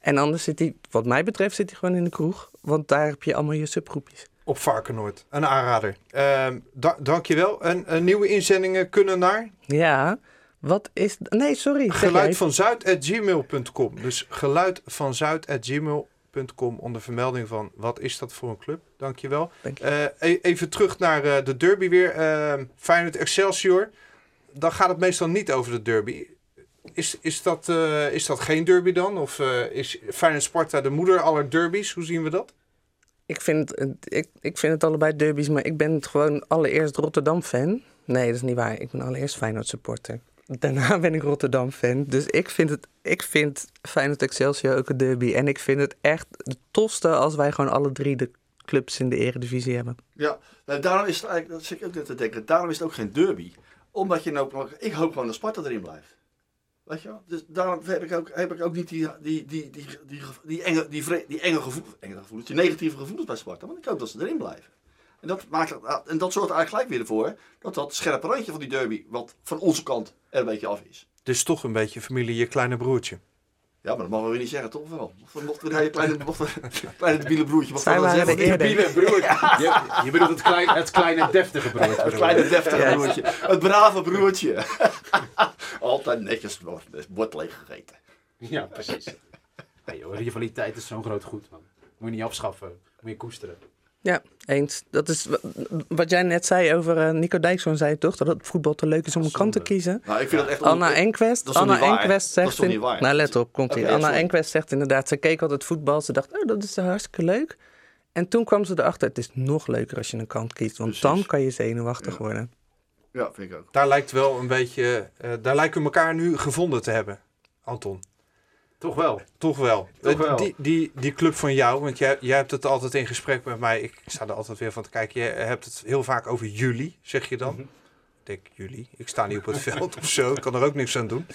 En anders zit hij, wat mij betreft, zit hij gewoon in de kroeg. Want daar heb je allemaal je subgroepjes. Op Varkenoord. Een aanrader. Ehm da dankjewel. En een nieuwe inzendingen kunnen naar Ja, wat is... Nee, sorry. geluid van zuid@gmail.com. Dus geluid van zuid@gmail.com onder vermelding van wat is dat voor een club? Dankjewel. Dank je. Eh, e- even terug naar eh, de derby weer. Ehm Feyenoord Excelsior. Dan gaat het meestal niet over de derby. Is, is, dat, eh, is dat geen derby dan? Of eh, is Feyenoord Sparta de moeder aller derbies? Hoe zien we dat? Ik vind, ik, ik vind het allebei derbies, maar ik ben gewoon allereerst Rotterdam-fan. Nee, dat is niet waar. Ik ben allereerst Feyenoord-supporter. Daarna (laughs) ben ik Rotterdam-fan. Dus ik vind, het, ik vind Feyenoord Excelsior ook een derby. En ik vind het echt het tofste als wij gewoon alle drie de clubs in de eredivisie hebben. Ja, nou, daarom is het eigenlijk, dat zit ik ook net te denken, daarom is het ook geen derby. Omdat je nou, ik hoop gewoon dat Sparta erin blijft. Weet je wel? Dus daarom heb ik ook, heb ik ook niet die, die, die, die, die, die enge, die, vre- die enge, gevoel, enge gevoelens, die negatieve gevoelens bij Sparta. Want ik hoop dat ze erin blijven. En dat, maakt, en dat zorgt eigenlijk gelijk weer ervoor dat dat scherpe randje van die derby, wat van onze kant er een beetje af is. Dus toch een beetje familie, je kleine broertje. Ja, maar dat mogen we weer niet zeggen, toch wel? Mocht, mocht weer een kleine, (laughs) mocht weer een kleine debiele broertje, wat Zij we waren zeggen? de broertje. (laughs) Je, je bedoelt het, klein, het kleine deftige broertje. Het kleine deftige broertje. Het brave broertje. (laughs) Altijd netjes wordt bord leeg gegeten. Ja, precies. Hey, joh, rivaliteit is zo'n groot goed, man. Moet je niet afschaffen. Moet je koesteren. Ja, eens. Dat is wa- wat jij net zei over eh, Nico Dijkshoorn, zei je toch? Dat het voetbal te leuk is om een kant te kiezen. Nou, ik vind dat echt... Anna Enquest, Dat is toch Anna niet waar? Enquest Dat zegt... is toch in- niet waar? Nou, let op, komt ie. Oké, Anna. Enquest zegt inderdaad, ze keek altijd voetbal. Ze dacht, oh, dat is hartstikke leuk. En toen kwam ze erachter, het is nog leuker als je een kant kiest. Want Precies. dan kan je zenuwachtig Ja. worden. Ja, vind ik ook. Daar lijkt wel een beetje, eh, daar lijken we elkaar nu gevonden te hebben, Anton. Toch wel. Toch wel. Toch Eh, wel. Die, die, die club van jou, want jij, jij hebt het altijd in gesprek met mij. Ik sta er altijd weer van te kijken. Je hebt het heel vaak over jullie, zeg je dan. Mhm. Ik denk jullie. Ik sta niet op het veld of zo. Ik kan er ook niks aan doen.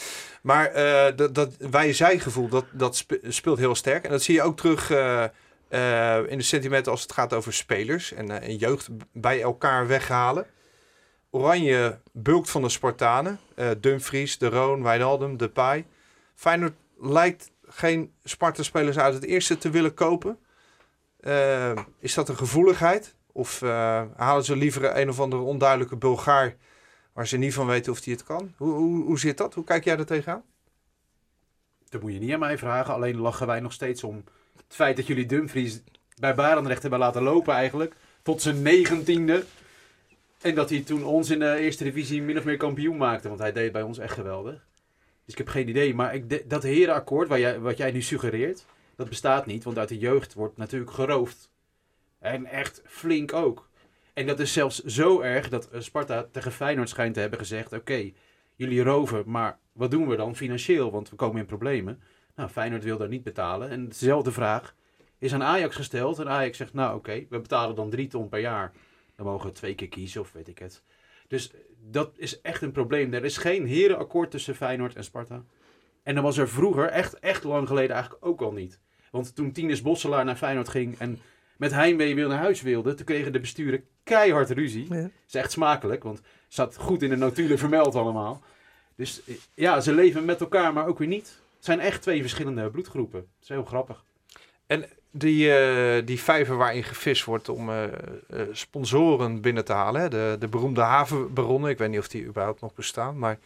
Maar eh, dat, dat wij-zij gevoel, dat, dat spe- speelt heel sterk. En dat zie je ook terug eh, in de sentimenten als het gaat over spelers en, en jeugd bij elkaar weghalen. Oranje bulkt van de Spartanen. Dumfries, De Roon, Wijnaldum, Depay. Feyenoord lijkt geen Sparta-spelers uit het eerste te willen kopen. Eh, is dat een gevoeligheid? Of eh, halen ze liever een of andere onduidelijke Bulgaar waar ze niet van weten of hij het kan? Hoe, hoe, hoe zit dat? Hoe kijk jij er tegenaan? Dat moet je niet aan mij vragen. Alleen lachen wij nog steeds om het feit dat jullie Dumfries bij Barendrecht hebben laten lopen eigenlijk. Tot zijn negentiende. En dat hij toen ons in de eerste divisie min of meer kampioen maakte. Want hij deed bij ons echt geweldig. Dus ik heb geen idee. Maar ik dat herenakkoord waar jij, wat jij nu suggereert, dat bestaat niet. Want uit de jeugd wordt natuurlijk geroofd. En echt flink ook. En dat is zelfs zo erg dat eh, Sparta tegen Feyenoord schijnt te hebben gezegd... Oké, jullie roven, maar wat doen we dan financieel? Want we komen in problemen. Nou, Feyenoord wil daar niet betalen. En dezelfde vraag is aan Ajax gesteld. En Ajax zegt, nou oké, we betalen dan drie ton per jaar. Dan mogen we twee keer kiezen of weet ik het. Dus dat is echt een probleem. Er is geen herenakkoord tussen Feyenoord en Sparta. En dan was er vroeger, echt, echt lang geleden eigenlijk ook al niet. Want toen Tinus Bosselaar naar Feyenoord ging en met heimwee weer naar huis wilde, toen kregen de besturen keihard ruzie. Ja. Dat is echt smakelijk, want het staat goed in de notulen vermeld allemaal. Dus ja, ze leven met elkaar, maar ook weer niet. Het zijn echt twee verschillende bloedgroepen. Dat is heel grappig. Die, eh, die vijver waarin gevist wordt om eh, eh, sponsoren binnen te halen. Hè? De, de beroemde havenbaronnen. Ik weet niet of die überhaupt nog bestaan. Maar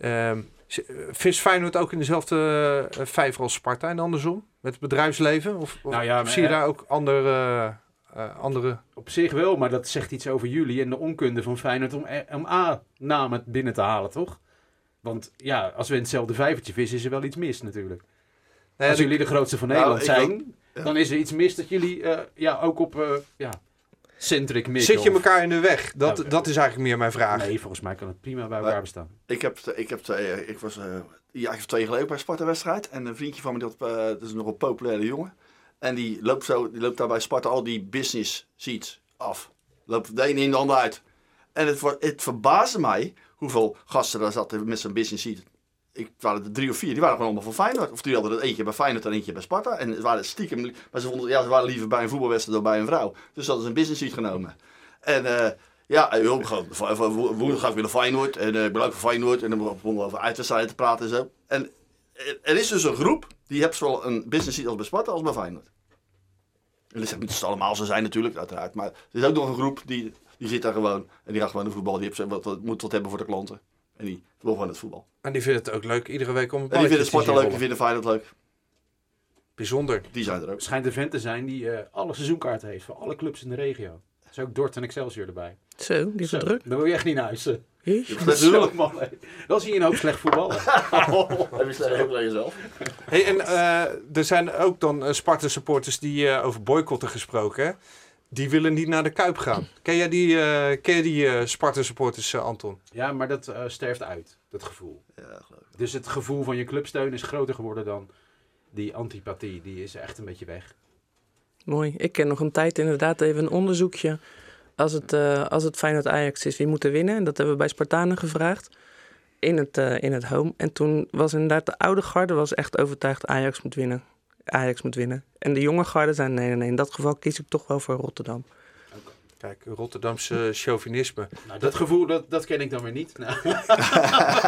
ehm eh, vis Feyenoord ook in dezelfde vijver als Sparta en andersom? Met het bedrijfsleven? Of, of Nou ja, of maar, zie je daar ook andere... eh, andere... Op zich wel, maar dat zegt iets over jullie en de onkunde van Feyenoord om, om A-namen binnen te halen, toch? Want ja, als we in hetzelfde vijvertje vissen, is er wel iets mis natuurlijk. Nee, als jullie de grootste van Nou, Nederland ik zijn, ja. dan is er iets mis dat jullie eh, ja, ook op eh ja, centric mikken. Zit je of- elkaar in de weg? Dat, Nou, dat is eigenlijk meer mijn vraag. Nee, volgens mij kan het prima bij elkaar bestaan. Ik, heb, ik, heb, eh, ik was eh ja, ik heb twee jaar geleden ook bij een Sparta-wedstrijd. En een vriendje van me, dat, eh, dat is nog een populaire jongen. En die loopt, zo, die loopt daar bij Sparta al die business seats af. Loopt de ene in de ander uit. En het, het verbaasde mij hoeveel gasten daar zaten met zo'n business seat. Ik, waren er drie of vier, die waren gewoon allemaal van Feyenoord. Of die hadden er eentje bij Feyenoord en eentje bij Sparta. En het waren stiekem, maar ze, vonden, ja, ze waren liever bij een voetbalwedstrijd dan bij een vrouw. Dus hadden ze een business seat genomen. En eh, ja, en joh, woensdag ga ik weer naar Feyenoord. En eh, ik ben ook van Feyenoord. En dan begonnen we over uitwedstrijden te praten en zo. En er- is dus een groep, die heeft zowel een business seat als bij Sparta als bij Feyenoord. En dat dat het allemaal zo zijn natuurlijk, uiteraard. Maar er is ook nog een groep die, die zit daar gewoon. En die gaat gewoon de voetbal. Die wat, moet wat hebben voor de klanten. En die wil gewoon het voetbal. En die vinden het ook leuk iedere week om een En die vinden te Sparta zien leuk, die rollen. vinden Feyenoord leuk. Bijzonder. Die zijn er ook. Het schijnt een vent te zijn die eh, alle seizoenkaarten heeft voor alle clubs in de regio. Er is ook Dort en Excelsior erbij. Zo, die is Zo, wel druk. Dan wil je echt niet naar huis. leuk. (laughs) man. Dan zie je een hoop slecht voetballen. (laughs) Heb je slecht ook naar jezelf? Hey, en eh, er zijn ook dan eh, Sparta-supporters die eh, over boycotten gesproken. Die willen niet naar de Kuip gaan. Ken jij die, eh, ken je die eh, Sparta-supporters, eh, Anton? Ja, maar dat eh, sterft uit, dat gevoel. Ja, geloof ik. Dus het gevoel van je clubsteun is groter geworden dan die antipathie. Die is echt een beetje weg. Mooi. Ik ken nog een tijd inderdaad even een onderzoekje. Als het, eh als het Feyenoord Ajax is, wie moet er winnen? En dat hebben we bij Spartanen gevraagd. In het, eh, in het home. En toen was inderdaad de oude garde was echt overtuigd Ajax moet winnen. Ajax moet winnen. En de jonge garde zei nee, nee, nee. In dat geval kies ik toch wel voor Rotterdam. Kijk, Rotterdamse chauvinisme. (laughs) Nou, dat gevoel, dat, dat ken ik dan weer niet. (laughs) Nou,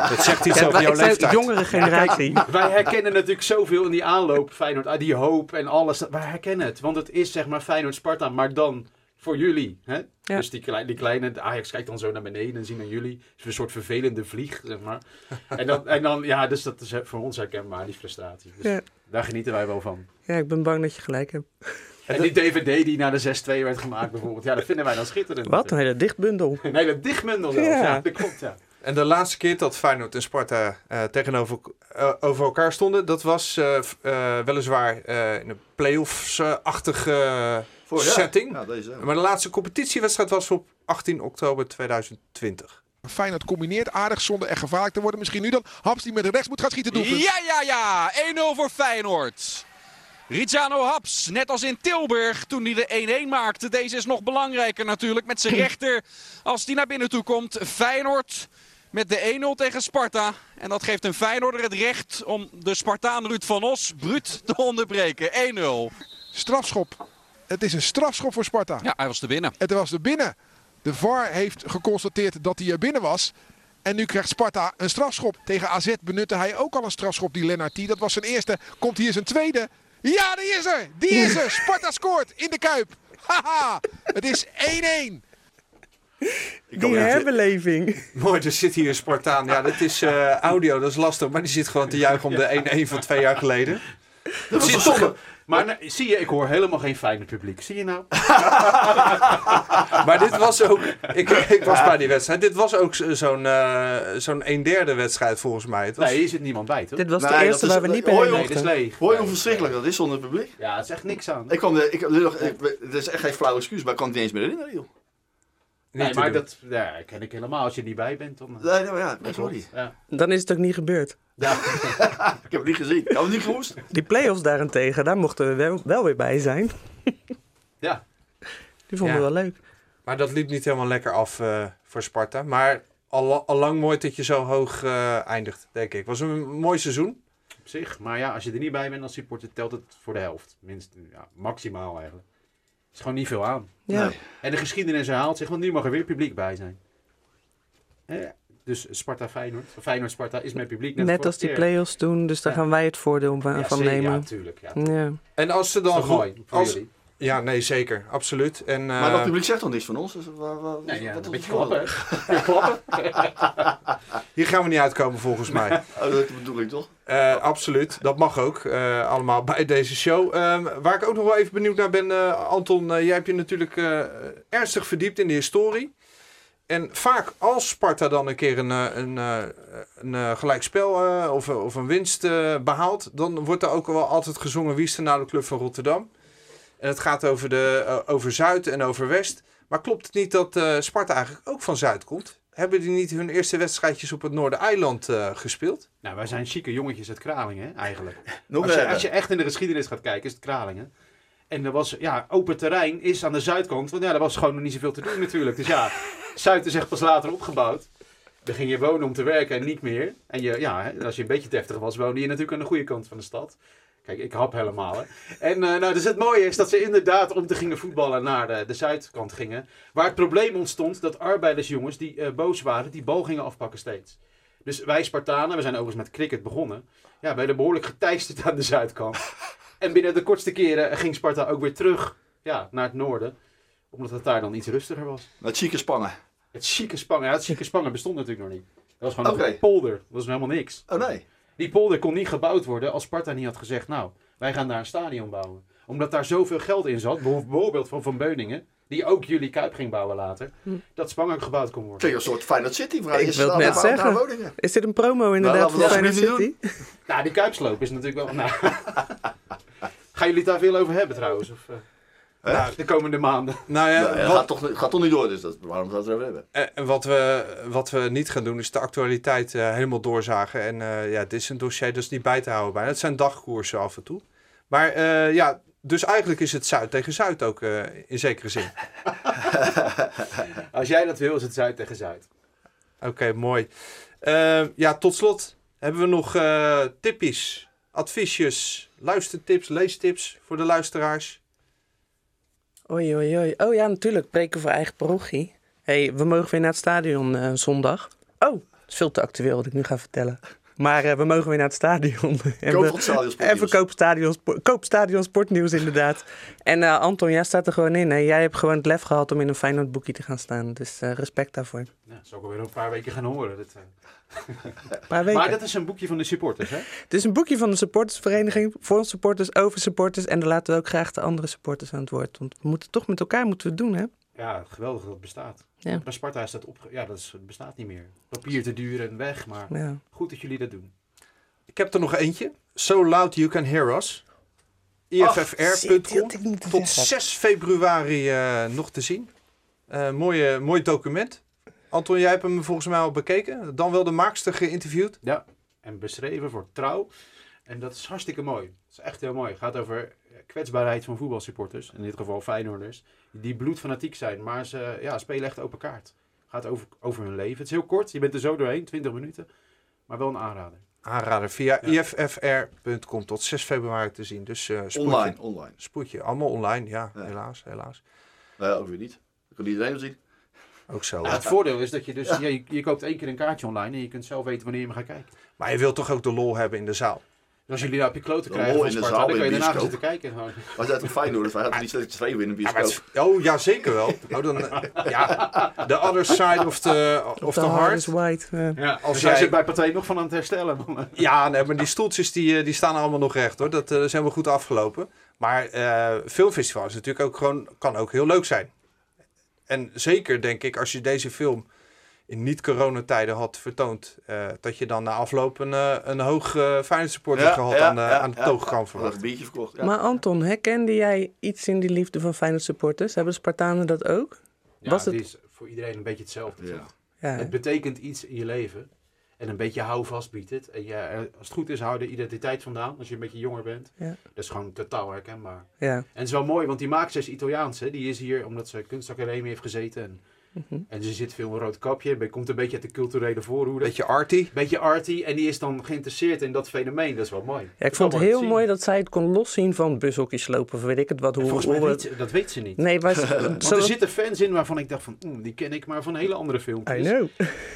Dat zegt iets Ja, over wij- jouw leeftijd. jongere generatie. (laughs) wij herkennen natuurlijk zoveel in die aanloop. Feyenoord, ah, die hoop en alles. Wij herkennen het. Want het is zeg maar Feyenoord-Sparta, maar dan voor jullie. Hè? Ja. Dus die, kleine, die kleine, Ajax kijkt dan zo naar beneden en zien naar jullie. Is een soort vervelende vlieg, zeg maar. (laughs) En dan, en dan ja, dus dat is voor ons herkenbaar, die frustratie. Dus Ja. Daar genieten wij wel van. Ja, ik ben bang dat je gelijk hebt. En die DVD die naar de 6-2 werd gemaakt bijvoorbeeld. Ja, dat vinden wij dan schitterend. Wat? Een hele dichtbundel. Een hele dichtmundel zelfs. Ja. Ja. dat klopt, ja. En de laatste keer dat Feyenoord en Sparta eh, tegenover eh, over elkaar stonden, dat was eh, weliswaar eh, in een playoffs-achtige setting. Ja, deze. ook. Maar de laatste competitiewedstrijd was op 18 oktober 2020. Feyenoord combineert aardig zonder echt gevaarlijk te worden. Misschien nu dan Haps die met rechts moet gaan schieten. Doelpunt. Ja, ja, ja. 1-0 voor Feyenoord. Rizano Haps, net als in Tilburg toen hij de 1-1 maakte. Deze is nog belangrijker natuurlijk met zijn (clears throat) rechter als die naar binnen toe komt. Feyenoord met de 1-0 tegen Sparta. En dat geeft een Feyenoorder het recht om de Spartaan Ruud van Os bruut te (laughs) onderbreken. 1-0. strafschop. Het is een strafschop voor Sparta. Ja, hij was te binnen. Het was er binnen. De VAR heeft geconstateerd dat hij er binnen was. En nu krijgt Sparta een strafschop. Tegen AZ benutte hij ook al een strafschop, die Lennartie. Dat was zijn eerste. Komt hier zijn tweede. Ja, die is er! Die is er! Sparta scoort in de Kuip. Haha! Het is 1-1. Die herbeleving. Mooi, er zit hier een Spartaan. Ja, dat is eh, audio, dat is lastig. Maar die zit gewoon te juichen om de 1-1 van twee jaar geleden. Dat was toch? Maar nou, zie je, ik hoor helemaal geen fijne publiek. Zie je nou? Maar dit was ook... Ik, ik was bij die wedstrijd. Dit was ook zo- zo'n eh, zo'n een derde wedstrijd volgens mij. Het was, Nee, hier zit niemand bij, toch? Dit was de eerste is- waar we niet bij is. Hoor je hoe verschrikkelijk dat is zonder publiek? Ja, het is echt niks aan. Ik de- ik, ik, het is echt geen flauw excuus, maar ik kan het niet eens meer herinneren, joh. Nee, maar doen. dat ja, ken ik helemaal. Als je er niet bij bent, dan... Nee, nee, maar ja, sorry. Ja. Dan is het ook niet gebeurd. Ja. (laughs) Ik heb het niet gezien. Ik heb het niet gehoest. Die play-offs daarentegen, daar mochten we wel, wel weer bij zijn. ja. Die vonden Ja. we wel leuk. Maar dat liep niet helemaal lekker af eh, voor Sparta. Maar al, al lang mooi dat je zo hoog eh, eindigt, denk ik. Was een mooi seizoen. Op zich. Maar ja, als je er niet bij bent als supporter, telt het voor de helft. Minst, ja, maximaal eigenlijk. Is gewoon niet veel aan. Ja. Nee. En de geschiedenis herhaalt zich, want nu mag er weer publiek bij zijn. Eh, dus Sparta-Feyenoord, Feyenoord-Sparta is met publiek. Net, Net als die play-offs toen, dus daar Ja. gaan wij het voordeel van, Ja, nemen. Ja, tuurlijk. Ja. Ja. En als ze dan... voor als, jullie? ja, nee, zeker. Absoluut. En, Maar eh, dat publiek zegt toch niks van ons? Dus waar, waar, Nee, ja, wat een beetje klappen. (laughs) klappen. (laughs) hier gaan we niet uitkomen volgens mij. (laughs) Oh, dat bedoel ik toch? Eh, absoluut, dat mag ook. eh, allemaal (laughs) bij deze show. Ehm, waar ik ook nog wel even benieuwd naar ben, eh, Anton. jij hebt je natuurlijk ernstig verdiept in de historie. En vaak als Sparta dan een keer een, een, een, gelijkspel of, of een winst eh, behaalt, dan wordt er ook wel altijd gezongen wie is de club van Rotterdam. En het gaat over, de, over Zuid en over West. Maar klopt het niet dat Sparta eigenlijk ook van Zuid komt? Hebben die niet hun eerste wedstrijdjes op het Noordereiland eh gespeeld? Nou, wij zijn chique jongetjes uit Kralingen, hè, eigenlijk. (laughs) Nog Als je, als je echt in de geschiedenis gaat kijken, is het Kralingen. En er was, ja, open terrein is aan de zuidkant. Want ja, er was gewoon nog niet zoveel te doen natuurlijk. Dus ja, (laughs) Zuid is echt pas later opgebouwd. Dan ging je wonen om te werken en niet meer. En je, ja, hè, als je een beetje deftig was, woonde je natuurlijk aan de goede kant van de stad. Kijk, ik hap helemaal. Hè. En eh, nou, dus het mooie is dat ze inderdaad om te gingen voetballen naar de, de zuidkant gingen. Waar het probleem ontstond dat arbeidersjongens die eh, boos waren, die bal gingen afpakken steeds. Dus wij Spartanen, we zijn overigens met cricket begonnen. Ja, werden behoorlijk geteisterd aan de zuidkant. (laughs) En binnen de kortste keren ging Sparta ook weer terug ja, naar het noorden. Omdat het daar dan iets rustiger was. Met chique spangen. Het chique Spangen, ja, het chique Spangen bestond natuurlijk nog niet. Dat was gewoon een polder. Dat was helemaal niks. Oh nee. Die polder kon niet gebouwd worden als Sparta niet had gezegd, nou, wij gaan daar een stadion bouwen. Omdat daar zoveel geld in zat, bijvoorbeeld van Van Beuningen, die ook jullie Kuip ging bouwen later, dat Spangen ook gebouwd kon worden. Klinkt een soort Feyenoord City. Vraag Ik je wil het net zeggen. Is dit een promo inderdaad Nou, dat Feyenoord alsjeblieft City? Nou, die Kuipsloop is natuurlijk wel... (laughs) Nou, gaan jullie het daar veel over hebben trouwens? Of, eh, Hè? de komende maanden? Nou ja, Nou, ja, wat- gaat, toch, gaat toch niet door, dus dat, waarom zou het erover hebben? En en wat we, wat we niet gaan doen is de actualiteit eh, helemaal doorzagen. En eh, ja, dit is een dossier is niet bij te houden bijna. Het zijn dagkoersen af en toe. Maar eh, ja, dus eigenlijk is het Zuid tegen Zuid ook eh, in zekere zin. (laughs) Als jij dat wil, is het Zuid tegen Zuid. Oké, mooi. Ja, tot slot hebben we nog eh tippies, adviesjes, luistertips, leestips voor de luisteraars. Oei, oei, oei. Oh ja, natuurlijk. Preken voor eigen parochie. hey, we mogen weer naar het stadion eh, zondag. Oh, dat is veel te actueel wat ik nu ga vertellen. Maar eh, we mogen weer naar het stadion. (laughs) En Koop het stadion Even koop stadion, spo- koop stadion sportnieuws inderdaad. (laughs) En eh, Anton, jij staat er gewoon in. Hè? Jij hebt gewoon het lef gehad om in een Feyenoord boekje te gaan staan. Dus eh, respect daarvoor. Ja, dat zal ik alweer een paar weken gaan horen. Dat, eh. (laughs) Paar weken. Maar dat is een boekje van de supporters, hè? Het is een boekje van de supportersvereniging. Voor supporters, over supporters. En daar laten we ook graag de andere supporters aan het woord. Want we moeten toch met elkaar moeten we het doen, hè? Ja, geweldig dat het bestaat. Ja. Bij Sparta is dat opge... Ja, dat is, het bestaat niet meer. Papier te duur en weg, maar Ja. goed dat jullie dat doen. Ik heb er nog eentje. So Loud You Can Hear Us. die IFFR.com. Tot zeggen. 6 februari eh, nog te zien. Eh mooie, mooi document. Anton, jij hebt hem volgens mij al bekeken. Dan wel de maakster geïnterviewd. Ja, en beschreven voor trouw. En dat is hartstikke mooi. Is echt heel mooi. Het gaat over eh, kwetsbaarheid van voetbalsupporters. In dit geval Feyenoorders. Die bloedfanatiek zijn, maar ze ja, spelen echt open kaart. Het gaat over, over hun leven. Het is heel kort. Je bent er zo doorheen, 20 minuten. Maar wel een aanrader. aanrader. Via iffr.com tot 6 februari te zien. Dus eh spoedje. Online, online. Spoedje. Allemaal online, ja, Ja. helaas, helaas. Nee, ook weer niet. Dat kan iedereen zien. Ook zo. Ja, het voordeel is dat je dus, ja. je, je koopt één keer een kaartje online en je kunt zelf weten wanneer je hem gaat kijken. Maar je wilt toch ook de lol hebben in de zaal? Dus als jullie nou op je kloten krijgen van Sparta, zaal dan kan je daarna zitten kijken. Maar zij toch Feyenoord, wij hadden niet twee winnen in bioscoop. oh, ja, zeker wel. Oh, dan, eh, ja, the other side of the, of the the heart white. ja. Als als jij zit bij Pathé nog van aan het herstellen. man. Ja, nee, maar die stoeltjes die, eh, die staan allemaal nog recht hoor. Dat eh, zijn wel goed afgelopen. Maar eh filmfestival is natuurlijk ook gewoon, kan ook heel leuk zijn. En zeker denk ik, als je deze film in niet-coronatijden had vertoond, eh, dat je dan na afloop een, eh, een hoog uh, Feyenoord supporter gehad aan, eh, aan de toog kan verwachten. een biertje verkocht. Ja. Maar Anton, herkende jij iets in die liefde van Feyenoord supporters? Hebben de Spartanen dat ook? Ja, Was het- het is voor iedereen een beetje hetzelfde. Ja. toch? Ja. Het betekent iets in je leven. En een beetje houvast biedt het. En ja, als het goed is, hou je de identiteit vandaan. Als je een beetje jonger bent. Ja. Dat is gewoon totaal herkenbaar. ja. En het is wel mooi, want die maakster is Italiaans. Hè? Die is hier omdat ze kunstacademie heeft gezeten. En, Mhm. en ze zit veel in een rood kapje. Be- Komt een beetje uit de culturele voorhoede. Beetje arty. Beetje arty. En die is dan geïnteresseerd in dat fenomeen. Dat is wel mooi. Ja, ik vond het heel mooi dat zij het kon loszien van bushokjes slopen. Of weet ik het wat. Hoe, Volgens mij hoe weet het- ze, dat weet ze niet. Nee, maar (laughs) Want er zitten fans in waarvan ik dacht van, "Mm, die ken ik maar van hele andere I filmpjes. know.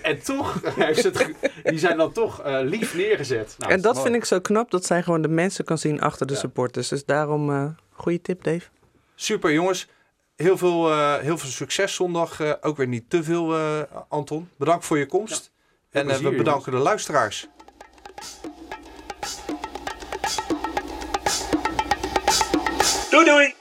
En toch, (laughs) heeft ze het ge- die zijn dan toch eh, lief neergezet. Nou, en dat vind ik zo knap, dat zij gewoon de mensen kan zien achter de Ja. supporters. Dus daarom, eh goede tip Dave. Super jongens. Heel veel, eh, heel veel succes zondag. Eh, ook weer niet te veel, eh, Anton. Bedankt voor je komst. en plezier, we bedanken de luisteraars. Doei doei!